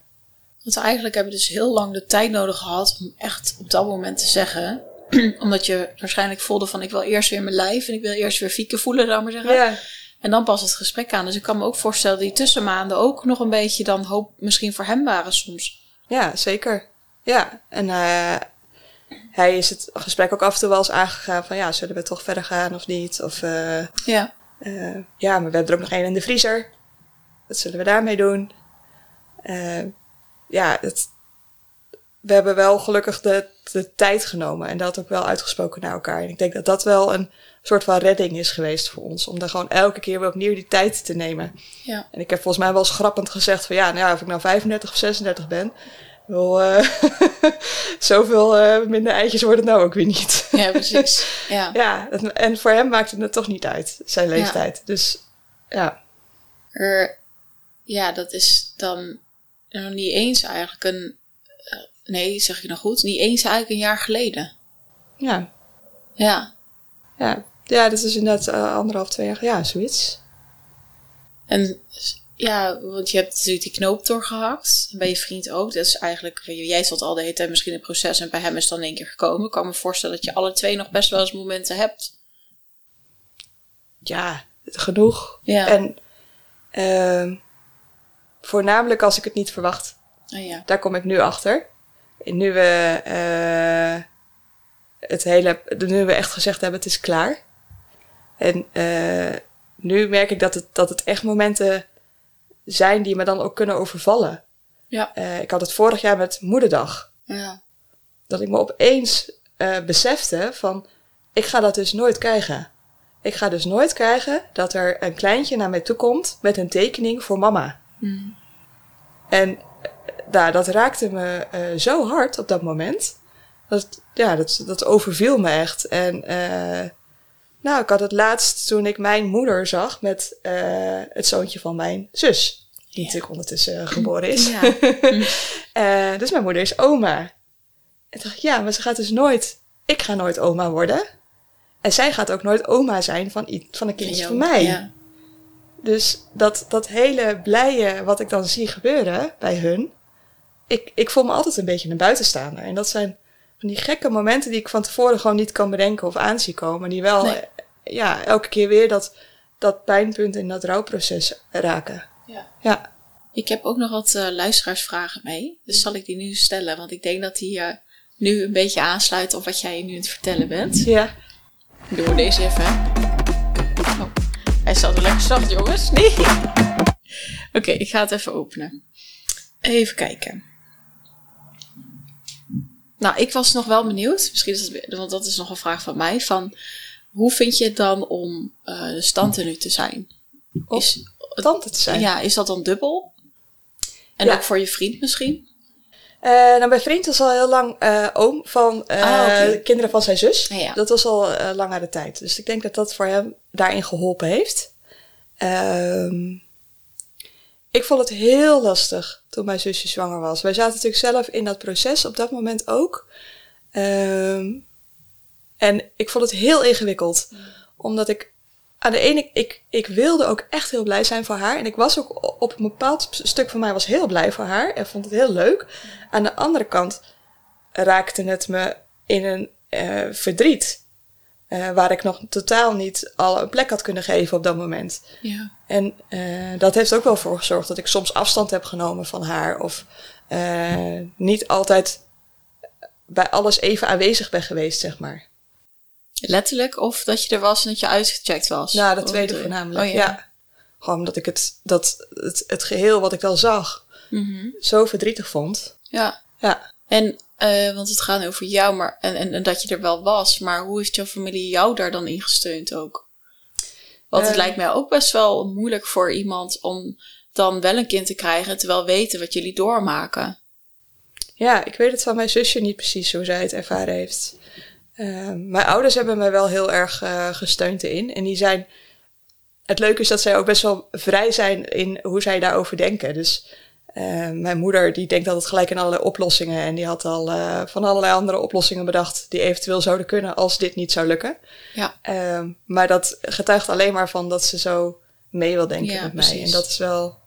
Want eigenlijk hebben we dus heel lang de tijd nodig gehad om echt op dat moment te zeggen. Omdat je waarschijnlijk voelde van ik wil eerst weer mijn lijf en ik wil eerst weer fieken voelen, dan maar zeggen. Ja. En dan pas het gesprek aan. Dus ik kan me ook voorstellen dat die tussenmaanden ook nog een beetje dan hoop misschien voor hem waren soms. Ja, zeker. Ja, en uh, hij is het gesprek ook af en toe wel eens aangegaan van ja, zullen we toch verder gaan of niet? Of uh, ja. Uh, ja, maar we hebben er ook nog één in de vriezer. Wat zullen we daarmee doen? Ja, het, we hebben wel gelukkig de, de tijd genomen en dat ook wel uitgesproken naar elkaar. En ik denk dat dat wel een soort van redding is geweest voor ons. Om daar gewoon elke keer weer opnieuw die tijd te nemen. Ja. En ik heb volgens mij wel eens grappend gezegd van ja, nou ja, of ik nou 35 of 36 ben. Wel, uh, zoveel uh, minder eitjes wordt het nou ook weer niet. Ja, precies. Ja. ja, en voor hem maakte het toch niet uit, zijn leeftijd. Ja. Dus ja. Er, ja, dat is dan nog niet eens eigenlijk een. Uh, nee, zeg je nog goed? Niet eens eigenlijk een jaar geleden. Ja. Ja. Ja, ja dat is inderdaad uh, anderhalf, twee jaar. Ja, zoiets. En ja, want je hebt natuurlijk die knoop doorgehakt. Bij je vriend ook. Dat is eigenlijk, jij zat al de hele tijd misschien in het proces en bij hem is het dan in één keer gekomen. Ik kan me voorstellen dat je alle twee nog best wel eens momenten hebt. Ja, genoeg. Ja. En uh, voornamelijk als ik het niet verwacht. Oh ja. Daar kom ik nu achter. En nu we uh, het hele, nu we echt gezegd hebben, het is klaar. En uh, nu merk ik dat het, dat het echt momenten zijn die me dan ook kunnen overvallen. Ja. Uh, ik had het vorig jaar met Moederdag. Ja. Dat ik me opeens besefte van, ik ga dat dus nooit krijgen. Ik ga dus nooit krijgen dat er een kleintje naar mij toe komt met een tekening voor mama. Mm. En nou, dat raakte me uh, zo hard op dat moment. Dat, ja, dat, dat overviel me echt. En nou, ik had het laatst toen ik mijn moeder zag met uh, het zoontje van mijn zus. Die natuurlijk ondertussen geboren is. Ja. uh, dus mijn moeder is oma. En dacht ik, ja, maar ze gaat dus nooit... Ik ga nooit oma worden. En zij gaat ook nooit oma zijn van, van een kindje van mij. Ja. Dus dat, dat hele blije wat ik dan zie gebeuren bij hun... Ik, ik voel me altijd een beetje een buitenstaander. En dat zijn van die gekke momenten die ik van tevoren gewoon niet kan bedenken of aanzien komen. Die wel Nee. ja, elke keer weer dat, dat pijnpunt in dat rouwproces raken. Ja. Ja. Ik heb ook nog wat uh, luisteraarsvragen mee. Dus zal ik die nu stellen? Want ik denk dat die uh, nu een beetje aansluit op wat jij nu aan het vertellen bent. Ja. Doen we deze even. Hij staat wel lekker zacht, jongens. Nee. Oké, okay, ik ga het even openen. Even kijken. Nou, ik was nog wel benieuwd. Misschien is dat, want dat is nog een vraag van mij. Van hoe vind je het dan om uh, nu te zijn? Is, tante te zijn? Ja, is dat dan dubbel? En Ja. ook voor je vriend misschien? Uh, nou, mijn vriend was al heel lang uh, oom van uh, Ah, kinderen van zijn zus. Ja, ja. Dat was al uh, langere tijd. Dus ik denk dat dat voor hem daarin geholpen heeft. Ehm ik vond het heel lastig toen mijn zusje zwanger was. Wij zaten natuurlijk zelf in dat proces op dat moment ook. Ehm en ik vond het heel ingewikkeld. Omdat ik aan de ene, ik, ik wilde ook echt heel blij zijn voor haar. En ik was ook op een bepaald stuk van mij was heel blij voor haar. En vond het heel leuk. Aan de andere kant raakte het me in een uh, verdriet. Uh, waar ik nog totaal niet al een plek had kunnen geven op dat moment. Ja. En uh, dat heeft ook wel voor gezorgd dat ik soms afstand heb genomen van haar. Of niet altijd bij alles even aanwezig ben geweest, zeg maar. Letterlijk? Of dat je er was en dat je uitgecheckt was? Nou, dat tweede je? voornamelijk, Oh, ja. ja. Gewoon omdat ik het, dat, het, het geheel wat ik dan zag Mhm. zo verdrietig vond. Ja. Ja. En, uh, want het gaat over jou, maar, en, en, en, dat je er wel was. Maar hoe heeft jouw familie jou daar dan in gesteund ook? Want het Uh, lijkt mij ook best wel moeilijk voor iemand om dan wel een kind te krijgen, terwijl weten wat jullie doormaken. Ja, ik weet het van mijn zusje niet precies hoe zij het ervaren heeft. Uh, mijn ouders hebben me wel heel erg uh, gesteund erin. En die zijn. Het leuke is dat zij ook best wel vrij zijn in hoe zij daarover denken. Dus uh, mijn moeder die denkt altijd gelijk aan allerlei oplossingen. En die had al van allerlei andere oplossingen bedacht die eventueel zouden kunnen als dit niet zou lukken. Ja. Maar dat getuigt alleen maar van dat ze zo mee wil denken Ja, met precies. mij. En dat is wel.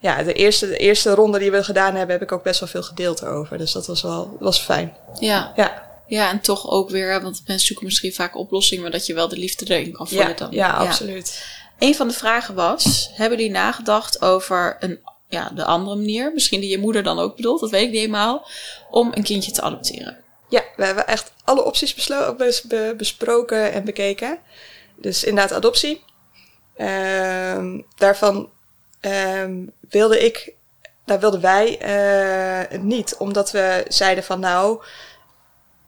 Ja, de eerste, de eerste ronde die we gedaan hebben, heb ik ook best wel veel gedeeld erover. Dus dat was wel was fijn. Ja. Ja. Ja, en toch ook weer, want mensen zoeken misschien vaak oplossingen, maar dat je wel de liefde erin kan voelen Ja, dan. ja, absoluut. Een van de vragen was, hebben jullie nagedacht over een, ja, de andere manier, misschien die je moeder dan ook bedoelt, dat weet ik niet helemaal, om een kindje te adopteren? Ja, we hebben echt alle opties beslo- besproken en bekeken. Dus inderdaad adoptie. Ehm, daarvan ehm, wilde ik... daar wilden wij uh, niet, omdat we zeiden van nou,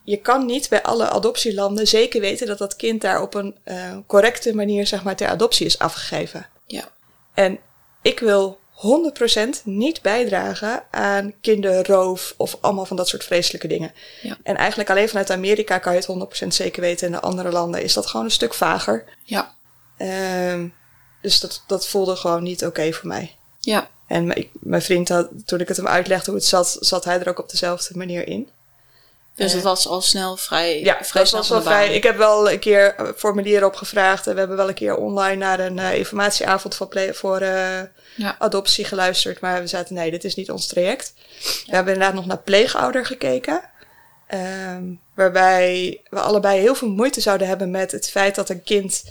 je kan niet bij alle adoptielanden zeker weten dat dat kind daar op een uh, correcte manier zeg maar ter adoptie is afgegeven. Ja. En ik wil 100% niet bijdragen aan kinderroof of allemaal van dat soort vreselijke dingen. Ja. En eigenlijk alleen vanuit Amerika kan je het 100% zeker weten. In de andere landen is dat gewoon een stuk vager. Ja. Uh, dus dat, dat voelde gewoon niet oké voor mij. Ja. En mijn vriend had, toen ik het hem uitlegde hoe het zat, zat hij er ook op dezelfde manier in. Dus uh, het was al snel vrij. Ja, vrij dat was wel vrij. Ik heb wel een keer formulieren opgevraagd. En we hebben wel een keer online naar een uh, informatieavond voor, play, voor uh, ja. adoptie geluisterd. Maar we zaten, nee, dit is niet ons traject. We hebben inderdaad nog naar pleegouder gekeken. Um, waarbij we allebei heel veel moeite zouden hebben met het feit dat een kind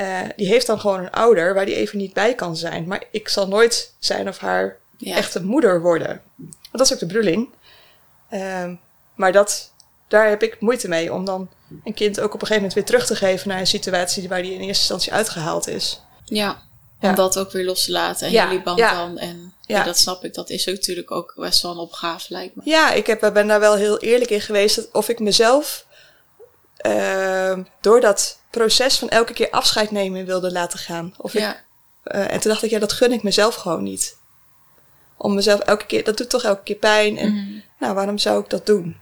uh, die heeft dan gewoon een ouder waar die even niet bij kan zijn. Maar ik zal nooit zijn of haar ja. echte moeder worden. Want dat is ook de bedoeling. Um, maar dat, daar heb ik moeite mee om dan een kind ook op een gegeven moment weer terug te geven naar een situatie waar die in eerste instantie uitgehaald is. Ja, om dat ook weer los te laten en ja, jullie band ja. dan. En ja. dat snap ik, dat is ook natuurlijk ook best wel een opgave lijkt me. Ja, ik heb, ben daar wel heel eerlijk in geweest. Dat of ik mezelf uh, door dat proces van elke keer afscheid nemen wilde laten gaan. Of ja. ik, uh, en toen dacht ik, ja, dat gun ik mezelf gewoon niet. Om mezelf elke keer, dat doet toch elke keer pijn. En Mhm. nou, waarom zou ik dat doen?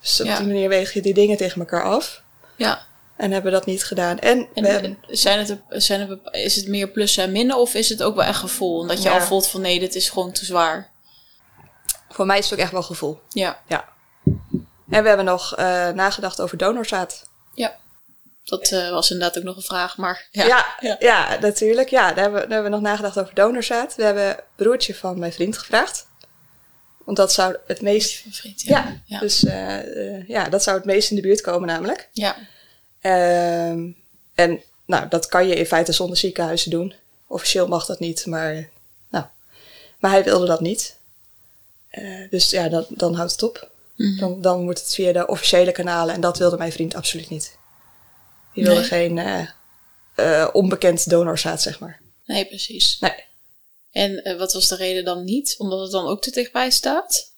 Dus op Ja. die manier weeg je die dingen tegen elkaar af. Ja. En hebben dat niet gedaan. En, En, we hebben, en zijn het, zijn het, is het meer plussen en minnen of is het ook wel echt gevoel? Dat je Ja. al voelt van nee, dit is gewoon te zwaar. voor mij is het ook echt wel gevoel. Ja, Ja. En we hebben nog uh, nagedacht over donorzaad. dat uh, was inderdaad ook nog een vraag, maar ja. Ja, Ja. ja. natuurlijk. Ja, daar hebben, we, daar hebben we nog nagedacht over donorzaad. We hebben broertje van mijn vriend gevraagd. Want dat zou het meest... Ja, ja. Ja. dus uh, uh, ja, dat zou het meest in de buurt komen namelijk. ja. Um, en nou, dat kan je in feite zonder ziekenhuizen doen. Officieel mag dat niet, maar, nou. maar hij wilde dat niet. Uh, dus ja, dan, dan houdt het op. Mhm. Dan, dan moet het via de officiële kanalen. En dat wilde mijn vriend absoluut niet. Die wilde Nee. geen uh, onbekend donorzaad, zeg maar. Nee, precies. Nee. En uh, wat was de reden dan niet? Omdat het dan ook te dichtbij staat?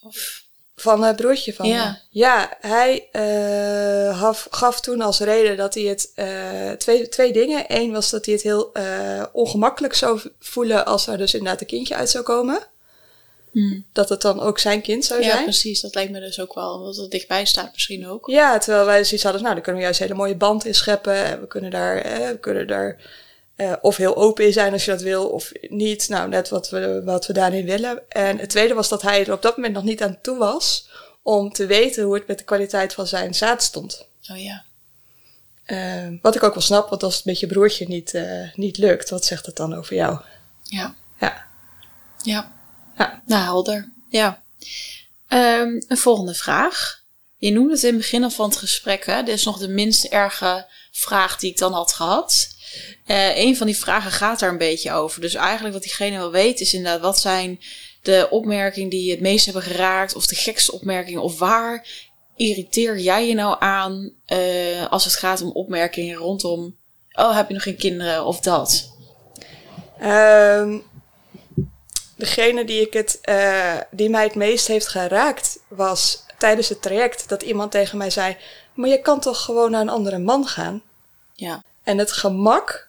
Of? Van het broertje van Ja. me. Ja, hij uh, gaf, gaf toen als reden dat hij het... Uh, twee, twee dingen. Eén was dat hij het heel ongemakkelijk zou voelen als er dus inderdaad een kindje uit zou komen. Hmm. Dat het dan ook zijn kind zou Ja, zijn. precies. Dat lijkt me dus ook wel. Omdat het dichtbij staat misschien ook. Ja, terwijl wij zoiets hadden, nou, dan kunnen we juist een hele mooie band in scheppen. En we kunnen daar, eh, we kunnen daar uh, of heel open in zijn als je dat wil, of niet. Nou, net wat we, wat we daarin willen. En het tweede was dat hij er op dat moment nog niet aan toe was om te weten hoe het met de kwaliteit van zijn zaad stond. Oh ja. Uh, wat ik ook wel snap, want als het met je broertje niet, uh, niet lukt, wat zegt het dan over jou? Ja. Ja. Ja. Ja. Nou, helder. Ja. Um, een volgende vraag. Je noemde het in het begin al van het gesprek. Hè? Dit is nog de minst erge vraag die ik dan had gehad. Uh, een van die vragen gaat daar een beetje over. Dus eigenlijk wat diegene wil weten is inderdaad... wat zijn de opmerkingen die je het meest hebben geraakt... of de gekste opmerkingen... of waar irriteer jij je nou aan... Uh, als het gaat om opmerkingen rondom... oh, heb je nog geen kinderen of dat? Um, degene die, ik het, uh, die mij het meest heeft geraakt was tijdens het traject dat iemand tegen mij zei: Maar je kan toch gewoon naar een andere man gaan? Ja. En het gemak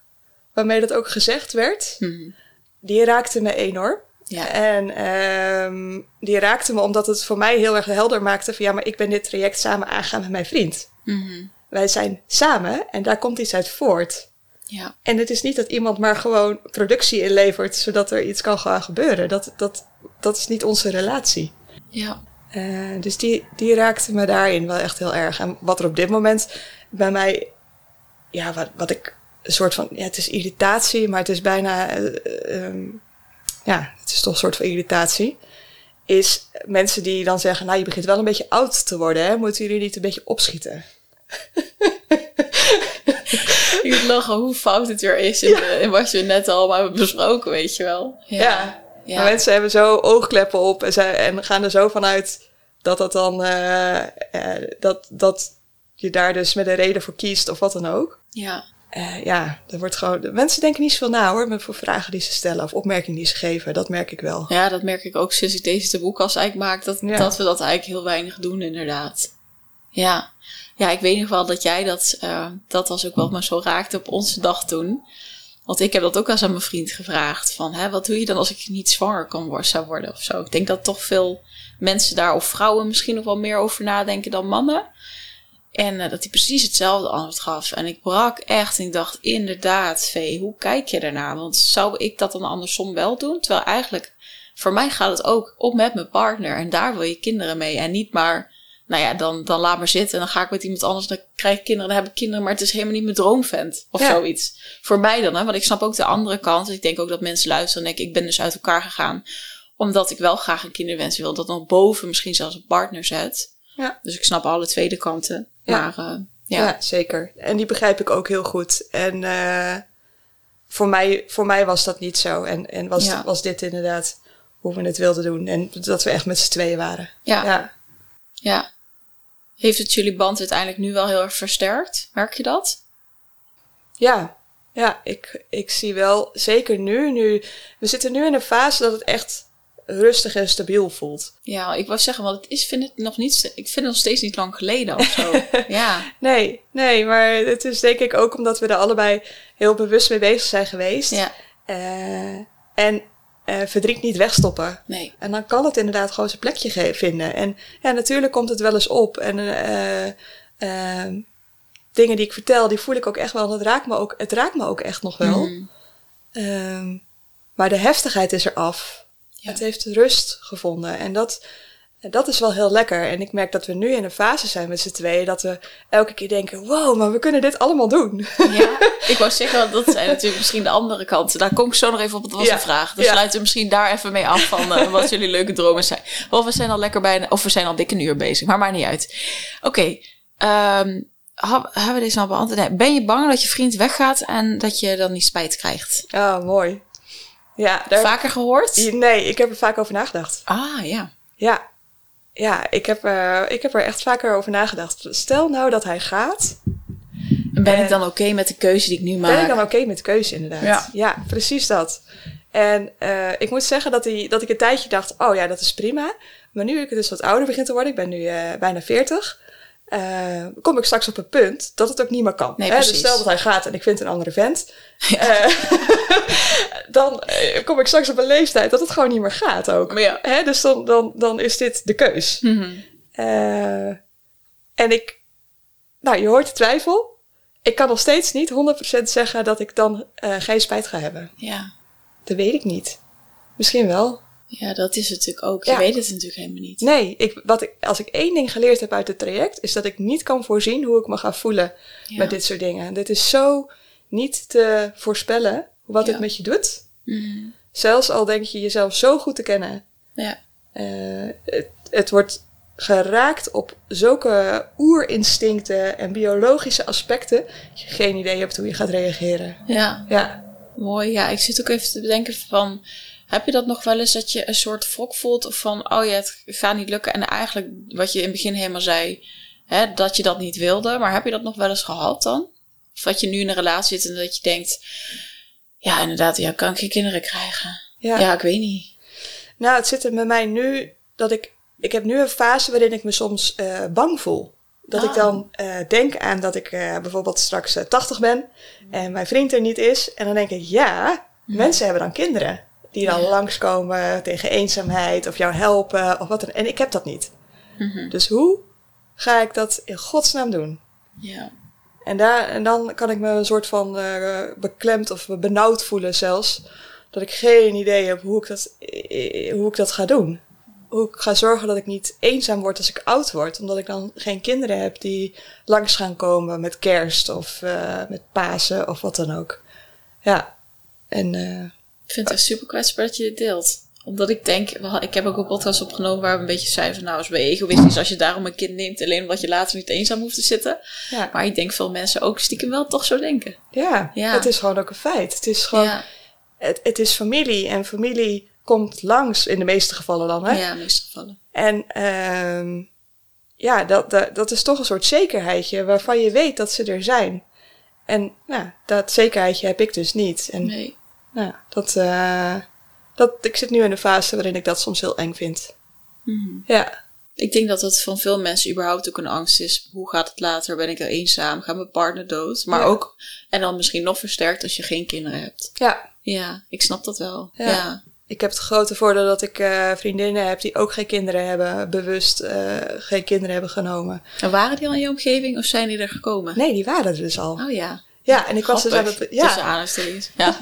waarmee dat ook gezegd werd, hmm. die raakte me enorm. Ja. En um, die raakte me omdat het voor mij heel erg helder maakte van ja, maar ik ben dit traject samen aangegaan met mijn vriend. Mm-hmm. Wij zijn samen en daar komt iets uit voort. Ja. En het is niet dat iemand maar gewoon productie inlevert zodat er iets kan gaan gebeuren. Dat, dat, dat is niet onze relatie. Ja. Uh, dus die, die raakte me daarin wel echt heel erg. En wat er op dit moment bij mij, ja, wat, wat ik een soort van, ja, het is irritatie, maar het is bijna, uh, um, ja, het is toch een soort van irritatie. Is mensen die dan zeggen, nou, je begint wel een beetje oud te worden, hè? Moeten jullie niet een beetje opschieten? Ik moet lachen hoe fout het weer is in, ja. de, in wat je net al hebben besproken, weet je wel. Ja. ja. ja. Maar mensen hebben zo oogkleppen op en, zij, en gaan er zo vanuit dat dat dan, uh, uh, dat, dat je daar dus met een reden voor kiest of wat dan ook. Ja. uh, ja, er wordt gewoon. De mensen denken niet zoveel na hoor, met voor vragen die ze stellen of opmerkingen die ze geven. Dat merk ik wel. Ja, dat merk ik ook sinds ik deze boekkast eigenlijk maak. Dat, dat we dat eigenlijk heel weinig doen, inderdaad. Ja, ja ik weet nog wel dat jij dat. Uh, dat was ook wat me zo raakte op onze dag toen. Want ik heb dat ook wel eens aan mijn vriend gevraagd. Van, hè, wat doe je dan als ik niet zwanger kan worden, zou worden of zo? Ik denk dat toch veel mensen daar, of vrouwen misschien nog wel meer over nadenken dan mannen. En uh, dat hij precies hetzelfde antwoord gaf. En ik brak echt en ik dacht, inderdaad, Vee, hoe kijk je daarna? Want zou ik dat dan andersom wel doen? Terwijl eigenlijk, voor mij gaat het ook op met mijn partner. En daar wil je kinderen mee. En niet maar, nou ja, dan, dan laat maar zitten. En dan ga ik met iemand anders, dan krijg ik kinderen, dan heb ik kinderen. Maar het is helemaal niet mijn droomvent of zoiets. Voor mij dan, hè. Want ik snap ook de andere kant. Ik denk ook dat mensen luisteren en denken, ik ben dus uit elkaar gegaan. Omdat ik wel graag een kinderwens wil. Dat nog boven misschien zelfs een partner zet. Ja. Dus ik snap alle tweede kanten. Maar, uh, ja. ja. zeker. En die begrijp ik ook heel goed. En uh, voor, mij, voor mij was dat niet zo. En, en was, ja. was dit inderdaad hoe we het wilden doen. En dat we echt met z'n tweeën waren. Ja. ja. ja. Heeft het jullie band uiteindelijk nu wel heel erg versterkt? Merk je dat? Ja, ja ik, ik zie wel, zeker nu, nu. We zitten nu in een fase dat het echt rustig en stabiel voelt. Ja, ik wou zeggen, want het is, vind het nog niet, ik vind het nog steeds niet lang geleden of zo. ja. Nee, nee, maar het is denk ik ook omdat we er allebei heel bewust mee bezig zijn geweest. Ja. Uh, en uh, verdriet niet wegstoppen. Nee. En dan kan het inderdaad gewoon zijn plekje vinden. En ja, natuurlijk komt het wel eens op. En uh, dingen die ik vertel, die voel ik ook echt wel. Het raakt me ook, het raakt me ook echt nog wel. Mm. Ehm, maar de heftigheid is eraf. Het heeft rust gevonden. En dat, dat is wel heel lekker. En ik merk dat we nu in een fase zijn met z'n tweeën dat we elke keer denken: wow, maar we kunnen dit allemaal doen. Ja, ik wou zeggen, dat zijn natuurlijk misschien de andere kanten. Daar kom ik zo nog even op. Dat was een vraag. Dus ja. sluiten we misschien daar even mee af van uh, wat jullie leuke dromen zijn. Of we zijn al lekker bijna, of we zijn al dikke een uur bezig, maar maakt niet uit. Oké, okay, um, hebben we deze al beantwoord? Ben je bang dat je vriend weggaat en dat je dan niet spijt krijgt? Ah, mooi. Ja, daar Vaker gehoord? Nee, ik heb er vaak over nagedacht. Ah, ja. Ja, ja ik, heb, uh, ik heb er echt vaker over nagedacht. Stel nou dat hij gaat. En ben ik dan oké met de keuze die ik nu maak? Ben ik dan oké met de keuze, inderdaad. Ja, ja precies dat. En uh, ik moet zeggen dat, die, dat ik een tijdje dacht, oh ja, dat is prima. Maar nu ik dus wat ouder begin te worden, ik ben nu uh, bijna 40 uh, kom ik straks op een punt dat het ook niet meer kan. Nee, hè? Dus stel dat hij gaat en ik vind een andere vent. Ja. Uh, dan uh, kom ik straks op een leeftijd dat het gewoon niet meer gaat ook. Maar ja. Hè? Dus dan, dan, dan is dit de keus. Mm -hmm. en ik, nou je hoort de twijfel. Ik kan nog steeds niet 100% zeggen dat ik dan geen spijt ga hebben. Ja. Dat weet ik niet. Misschien wel. Ja, dat is het natuurlijk ook. Je ja. weet het natuurlijk helemaal niet. Nee, ik, wat ik, als ik één ding geleerd heb uit het traject, is dat ik niet kan voorzien hoe ik me ga voelen ja. met dit soort dingen. Dit is zo niet te voorspellen wat ja. het met je doet. Mm. Zelfs al denk je jezelf zo goed te kennen. Ja. Uh, het, het wordt geraakt op zulke oerinstincten en biologische aspecten. Dat je geen idee hebt hoe je gaat reageren. Ja. Ja. Mooi. Ja, ik zit ook even te bedenken van heb je dat nog wel eens dat je een soort wrok voelt van, oh ja, het gaat niet lukken. En eigenlijk, wat je in het begin helemaal zei, hè, dat je dat niet wilde. Maar heb je dat nog wel eens gehad dan? Of dat je nu in een relatie zit en dat je denkt, ja, inderdaad, ja, kan ik geen kinderen krijgen? Ja. ja, ik weet niet. Nou, het zit er met mij nu dat ik, ik heb nu een fase waarin ik me soms uh, bang voel. Dat ik dan uh, denk aan dat ik uh, bijvoorbeeld straks 80 ben en mijn vriend er niet is. En dan denk ik, ja, mensen hebben dan kinderen die dan ja. langskomen tegen eenzaamheid of jou helpen of wat dan. En ik heb dat niet. Mm -hmm. Dus hoe ga ik dat in godsnaam doen? Ja. En, daar, en dan kan ik me een soort van uh, beklemd of benauwd voelen zelfs. Dat ik geen idee heb hoe ik, dat, hoe ik dat ga doen. Hoe ik ga zorgen dat ik niet eenzaam word als ik oud word. Omdat ik dan geen kinderen heb die langs gaan komen met kerst of uh, met Pasen of wat dan ook. Ja. En uh, ik vind het echt super kwetsbaar dat je dit deelt. Omdat ik denk, ik heb ook een podcast opgenomen waar we een beetje zeiden van nou, is bij egoïstisch als je daarom een kind neemt, alleen omdat je later niet eenzaam hoeft te zitten. Ja. Maar ik denk veel mensen ook stiekem wel toch zo denken. Ja, ja. het is gewoon ook een feit. Het is gewoon, ja. het, het is familie en familie komt langs in de meeste gevallen dan, hè? Ja, in de meeste gevallen. En um, ja, dat, dat, dat is toch een soort zekerheidje waarvan je weet dat ze er zijn. En nou, dat zekerheidje heb ik dus niet. En, nee. Nou, dat, uh, dat, ik zit nu in een fase waarin ik dat soms heel eng vind. Mm. Ja. Ik denk dat dat van veel mensen überhaupt ook een angst is. Hoe gaat het later? Ben ik er eenzaam? Gaat mijn partner dood? Maar Ja. ook, en dan misschien nog versterkt als je geen kinderen hebt. Ja, Ja, ik snap dat wel. Ja. Ja. ik heb het grote voordeel dat ik eh, vriendinnen heb die ook geen kinderen hebben, bewust eh, geen kinderen hebben genomen. En waren die al in je omgeving of zijn die er gekomen? Nee, die waren er dus al. Oh ja. Ja, en ik was dus aan het, Tussen ja, aanhalingstekens. Ja.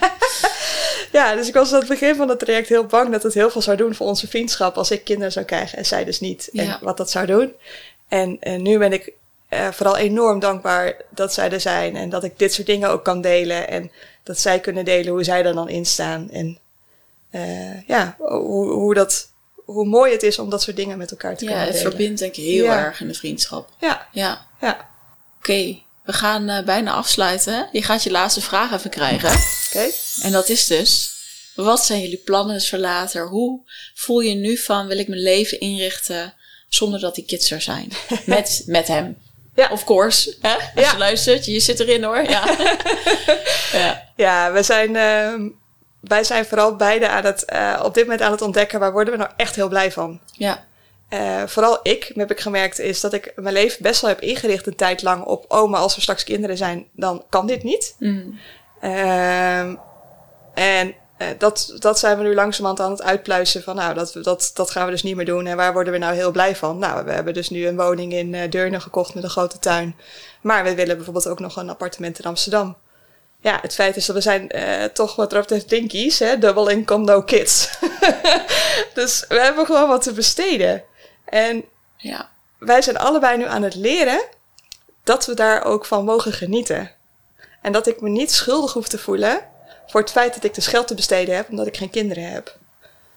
ja, dus ik was aan het begin van het traject heel bang dat het heel veel zou doen voor onze vriendschap als ik kinderen zou krijgen en zij dus niet. Ja. En wat dat zou doen. En, en nu ben ik eh, vooral enorm dankbaar dat zij er zijn en dat ik dit soort dingen ook kan delen en dat zij kunnen delen hoe zij er dan in staan. En eh, ja, hoe, hoe, dat, hoe mooi het is om dat soort dingen met elkaar te ja, kunnen het delen. verbindt denk ik heel Ja. erg in de vriendschap. Ja, Ja. ja. Oké, we gaan eh, bijna afsluiten. Je gaat je laatste vraag even krijgen. Oké. En dat is dus, wat zijn jullie plannen voor later? Hoe voel je nu van, wil ik mijn leven inrichten zonder dat die kids er zijn? Met, met hem. Ja. Of course. Hè? Als Ja. je luistert, je zit erin hoor. Ja. ja. Ja, we zijn, ehm, wij zijn vooral beide aan het, eh, op dit moment aan het ontdekken waar worden we nou echt heel blij van. Ja. Eh, vooral ik, heb ik gemerkt, is dat ik mijn leven best wel heb ingericht een tijd lang op, oh, maar als er straks kinderen zijn, dan kan dit niet. Mm. Ehm, en eh, dat, dat zijn we nu langzamerhand aan het uitpluizen van, nou, dat, dat, dat gaan we dus niet meer doen. En waar worden we nou heel blij van? Nou, we hebben dus nu een woning in eh Deurne gekocht met een grote tuin. Maar we willen bijvoorbeeld ook nog een appartement in Amsterdam. Ja, het feit is dat we zijn eh, toch wat dat betreft dinkies, hè? Double income, no kids. dus we hebben gewoon wat te besteden. En Ja. wij zijn allebei nu aan het leren dat we daar ook van mogen genieten. En dat ik me niet schuldig hoef te voelen voor het feit dat ik dus geld te besteden heb omdat ik geen kinderen heb.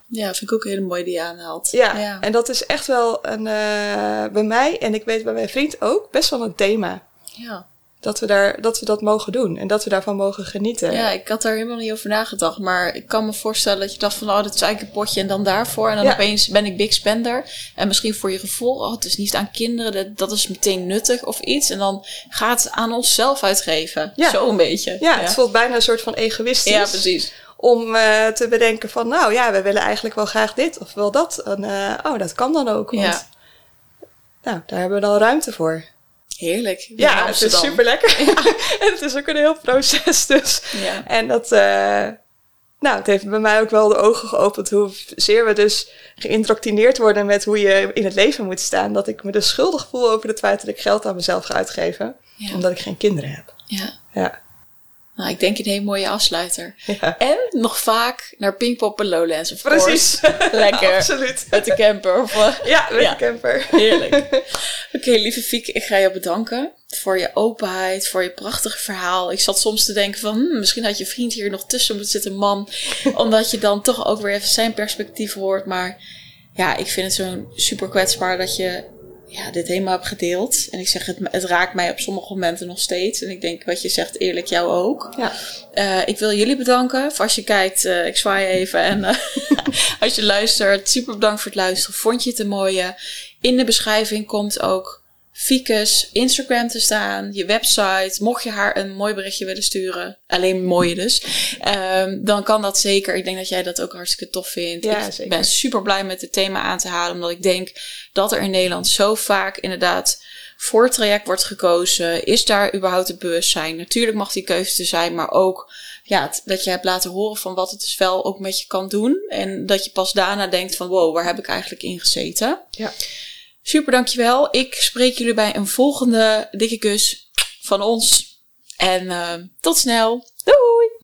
Ja, vind ik ook een hele mooie die je aanhaalt. Ja, ja. en dat is echt wel een, eh, bij mij en ik weet bij mijn vriend ook best wel een thema. ja. Dat we, daar, dat we dat mogen doen en dat we daarvan mogen genieten. Ja, ik had daar helemaal niet over nagedacht. Maar ik kan me voorstellen dat je dacht van... oh, dat suikerpotje en dan daarvoor. En dan Ja. opeens ben ik big spender. En misschien voor je gevoel... oh, het is niet aan kinderen, dat, dat is meteen nuttig of iets. En dan gaat het aan onszelf uitgeven. Ja. Zo een beetje. Ja, het voelt bijna een soort van egoïstisch. Ja, precies. Om eh, te bedenken van, nou ja, we willen eigenlijk wel graag dit of wel dat. En, eh, oh, dat kan dan ook. Want, Ja. Nou, daar hebben we dan ruimte voor. Heerlijk. Ja, het is super lekker. en het is ook een heel proces dus. Ja. En dat, eh, nou, het heeft bij mij ook wel de ogen geopend hoezeer we dus geïndoctrineerd worden met hoe je in het leven moet staan. Dat ik me dus schuldig voel over het feit dat ik geld aan mezelf ga uitgeven. Ja. Omdat ik geen kinderen heb. ja. Ja. Nou, ik denk een hele mooie afsluiter. ja. En nog vaak naar Pinkpop en Lowlands, of Precies. course. Lekker. Absoluut. Met de camper. Of, eh, Ja, met Ja. de camper. Heerlijk. Oké, lieve Fieke, ik ga je bedanken voor je openheid, voor je prachtige verhaal. Ik zat soms te denken van, hmm, misschien had je vriend hier nog tussen moeten zitten, man. omdat je dan toch ook weer even zijn perspectief hoort. Maar ja, ik vind het zo super kwetsbaar dat je ja, dit helemaal hebt gedeeld. En ik zeg, het, het raakt mij op sommige momenten nog steeds. En ik denk, wat je zegt, eerlijk jou ook. Ja. Eh, ik wil jullie bedanken. Voor als je kijkt, eh, ik zwaai even. En eh, als je luistert, super bedankt voor het luisteren. Vond je het een mooie? In de beschrijving komt ook Fiekes Instagram te staan, je website. Mocht je haar een mooi berichtje willen sturen, alleen mooie dus, ehm, dan kan dat zeker. Ik denk dat jij dat ook hartstikke tof vindt. Ja, ik zeker. ben super blij met het thema aan te halen, omdat ik denk dat er in Nederland zo vaak inderdaad voor het traject wordt gekozen. Is daar überhaupt het bewustzijn? Natuurlijk mag die keuze er zijn, maar ook ja, dat je hebt laten horen van wat het dus wel ook met je kan doen. En dat je pas daarna denkt van wow, waar heb ik eigenlijk in gezeten? Ja. Super, dankjewel. Ik spreek jullie bij een volgende dikke kus van ons. En eh, tot snel. Doei!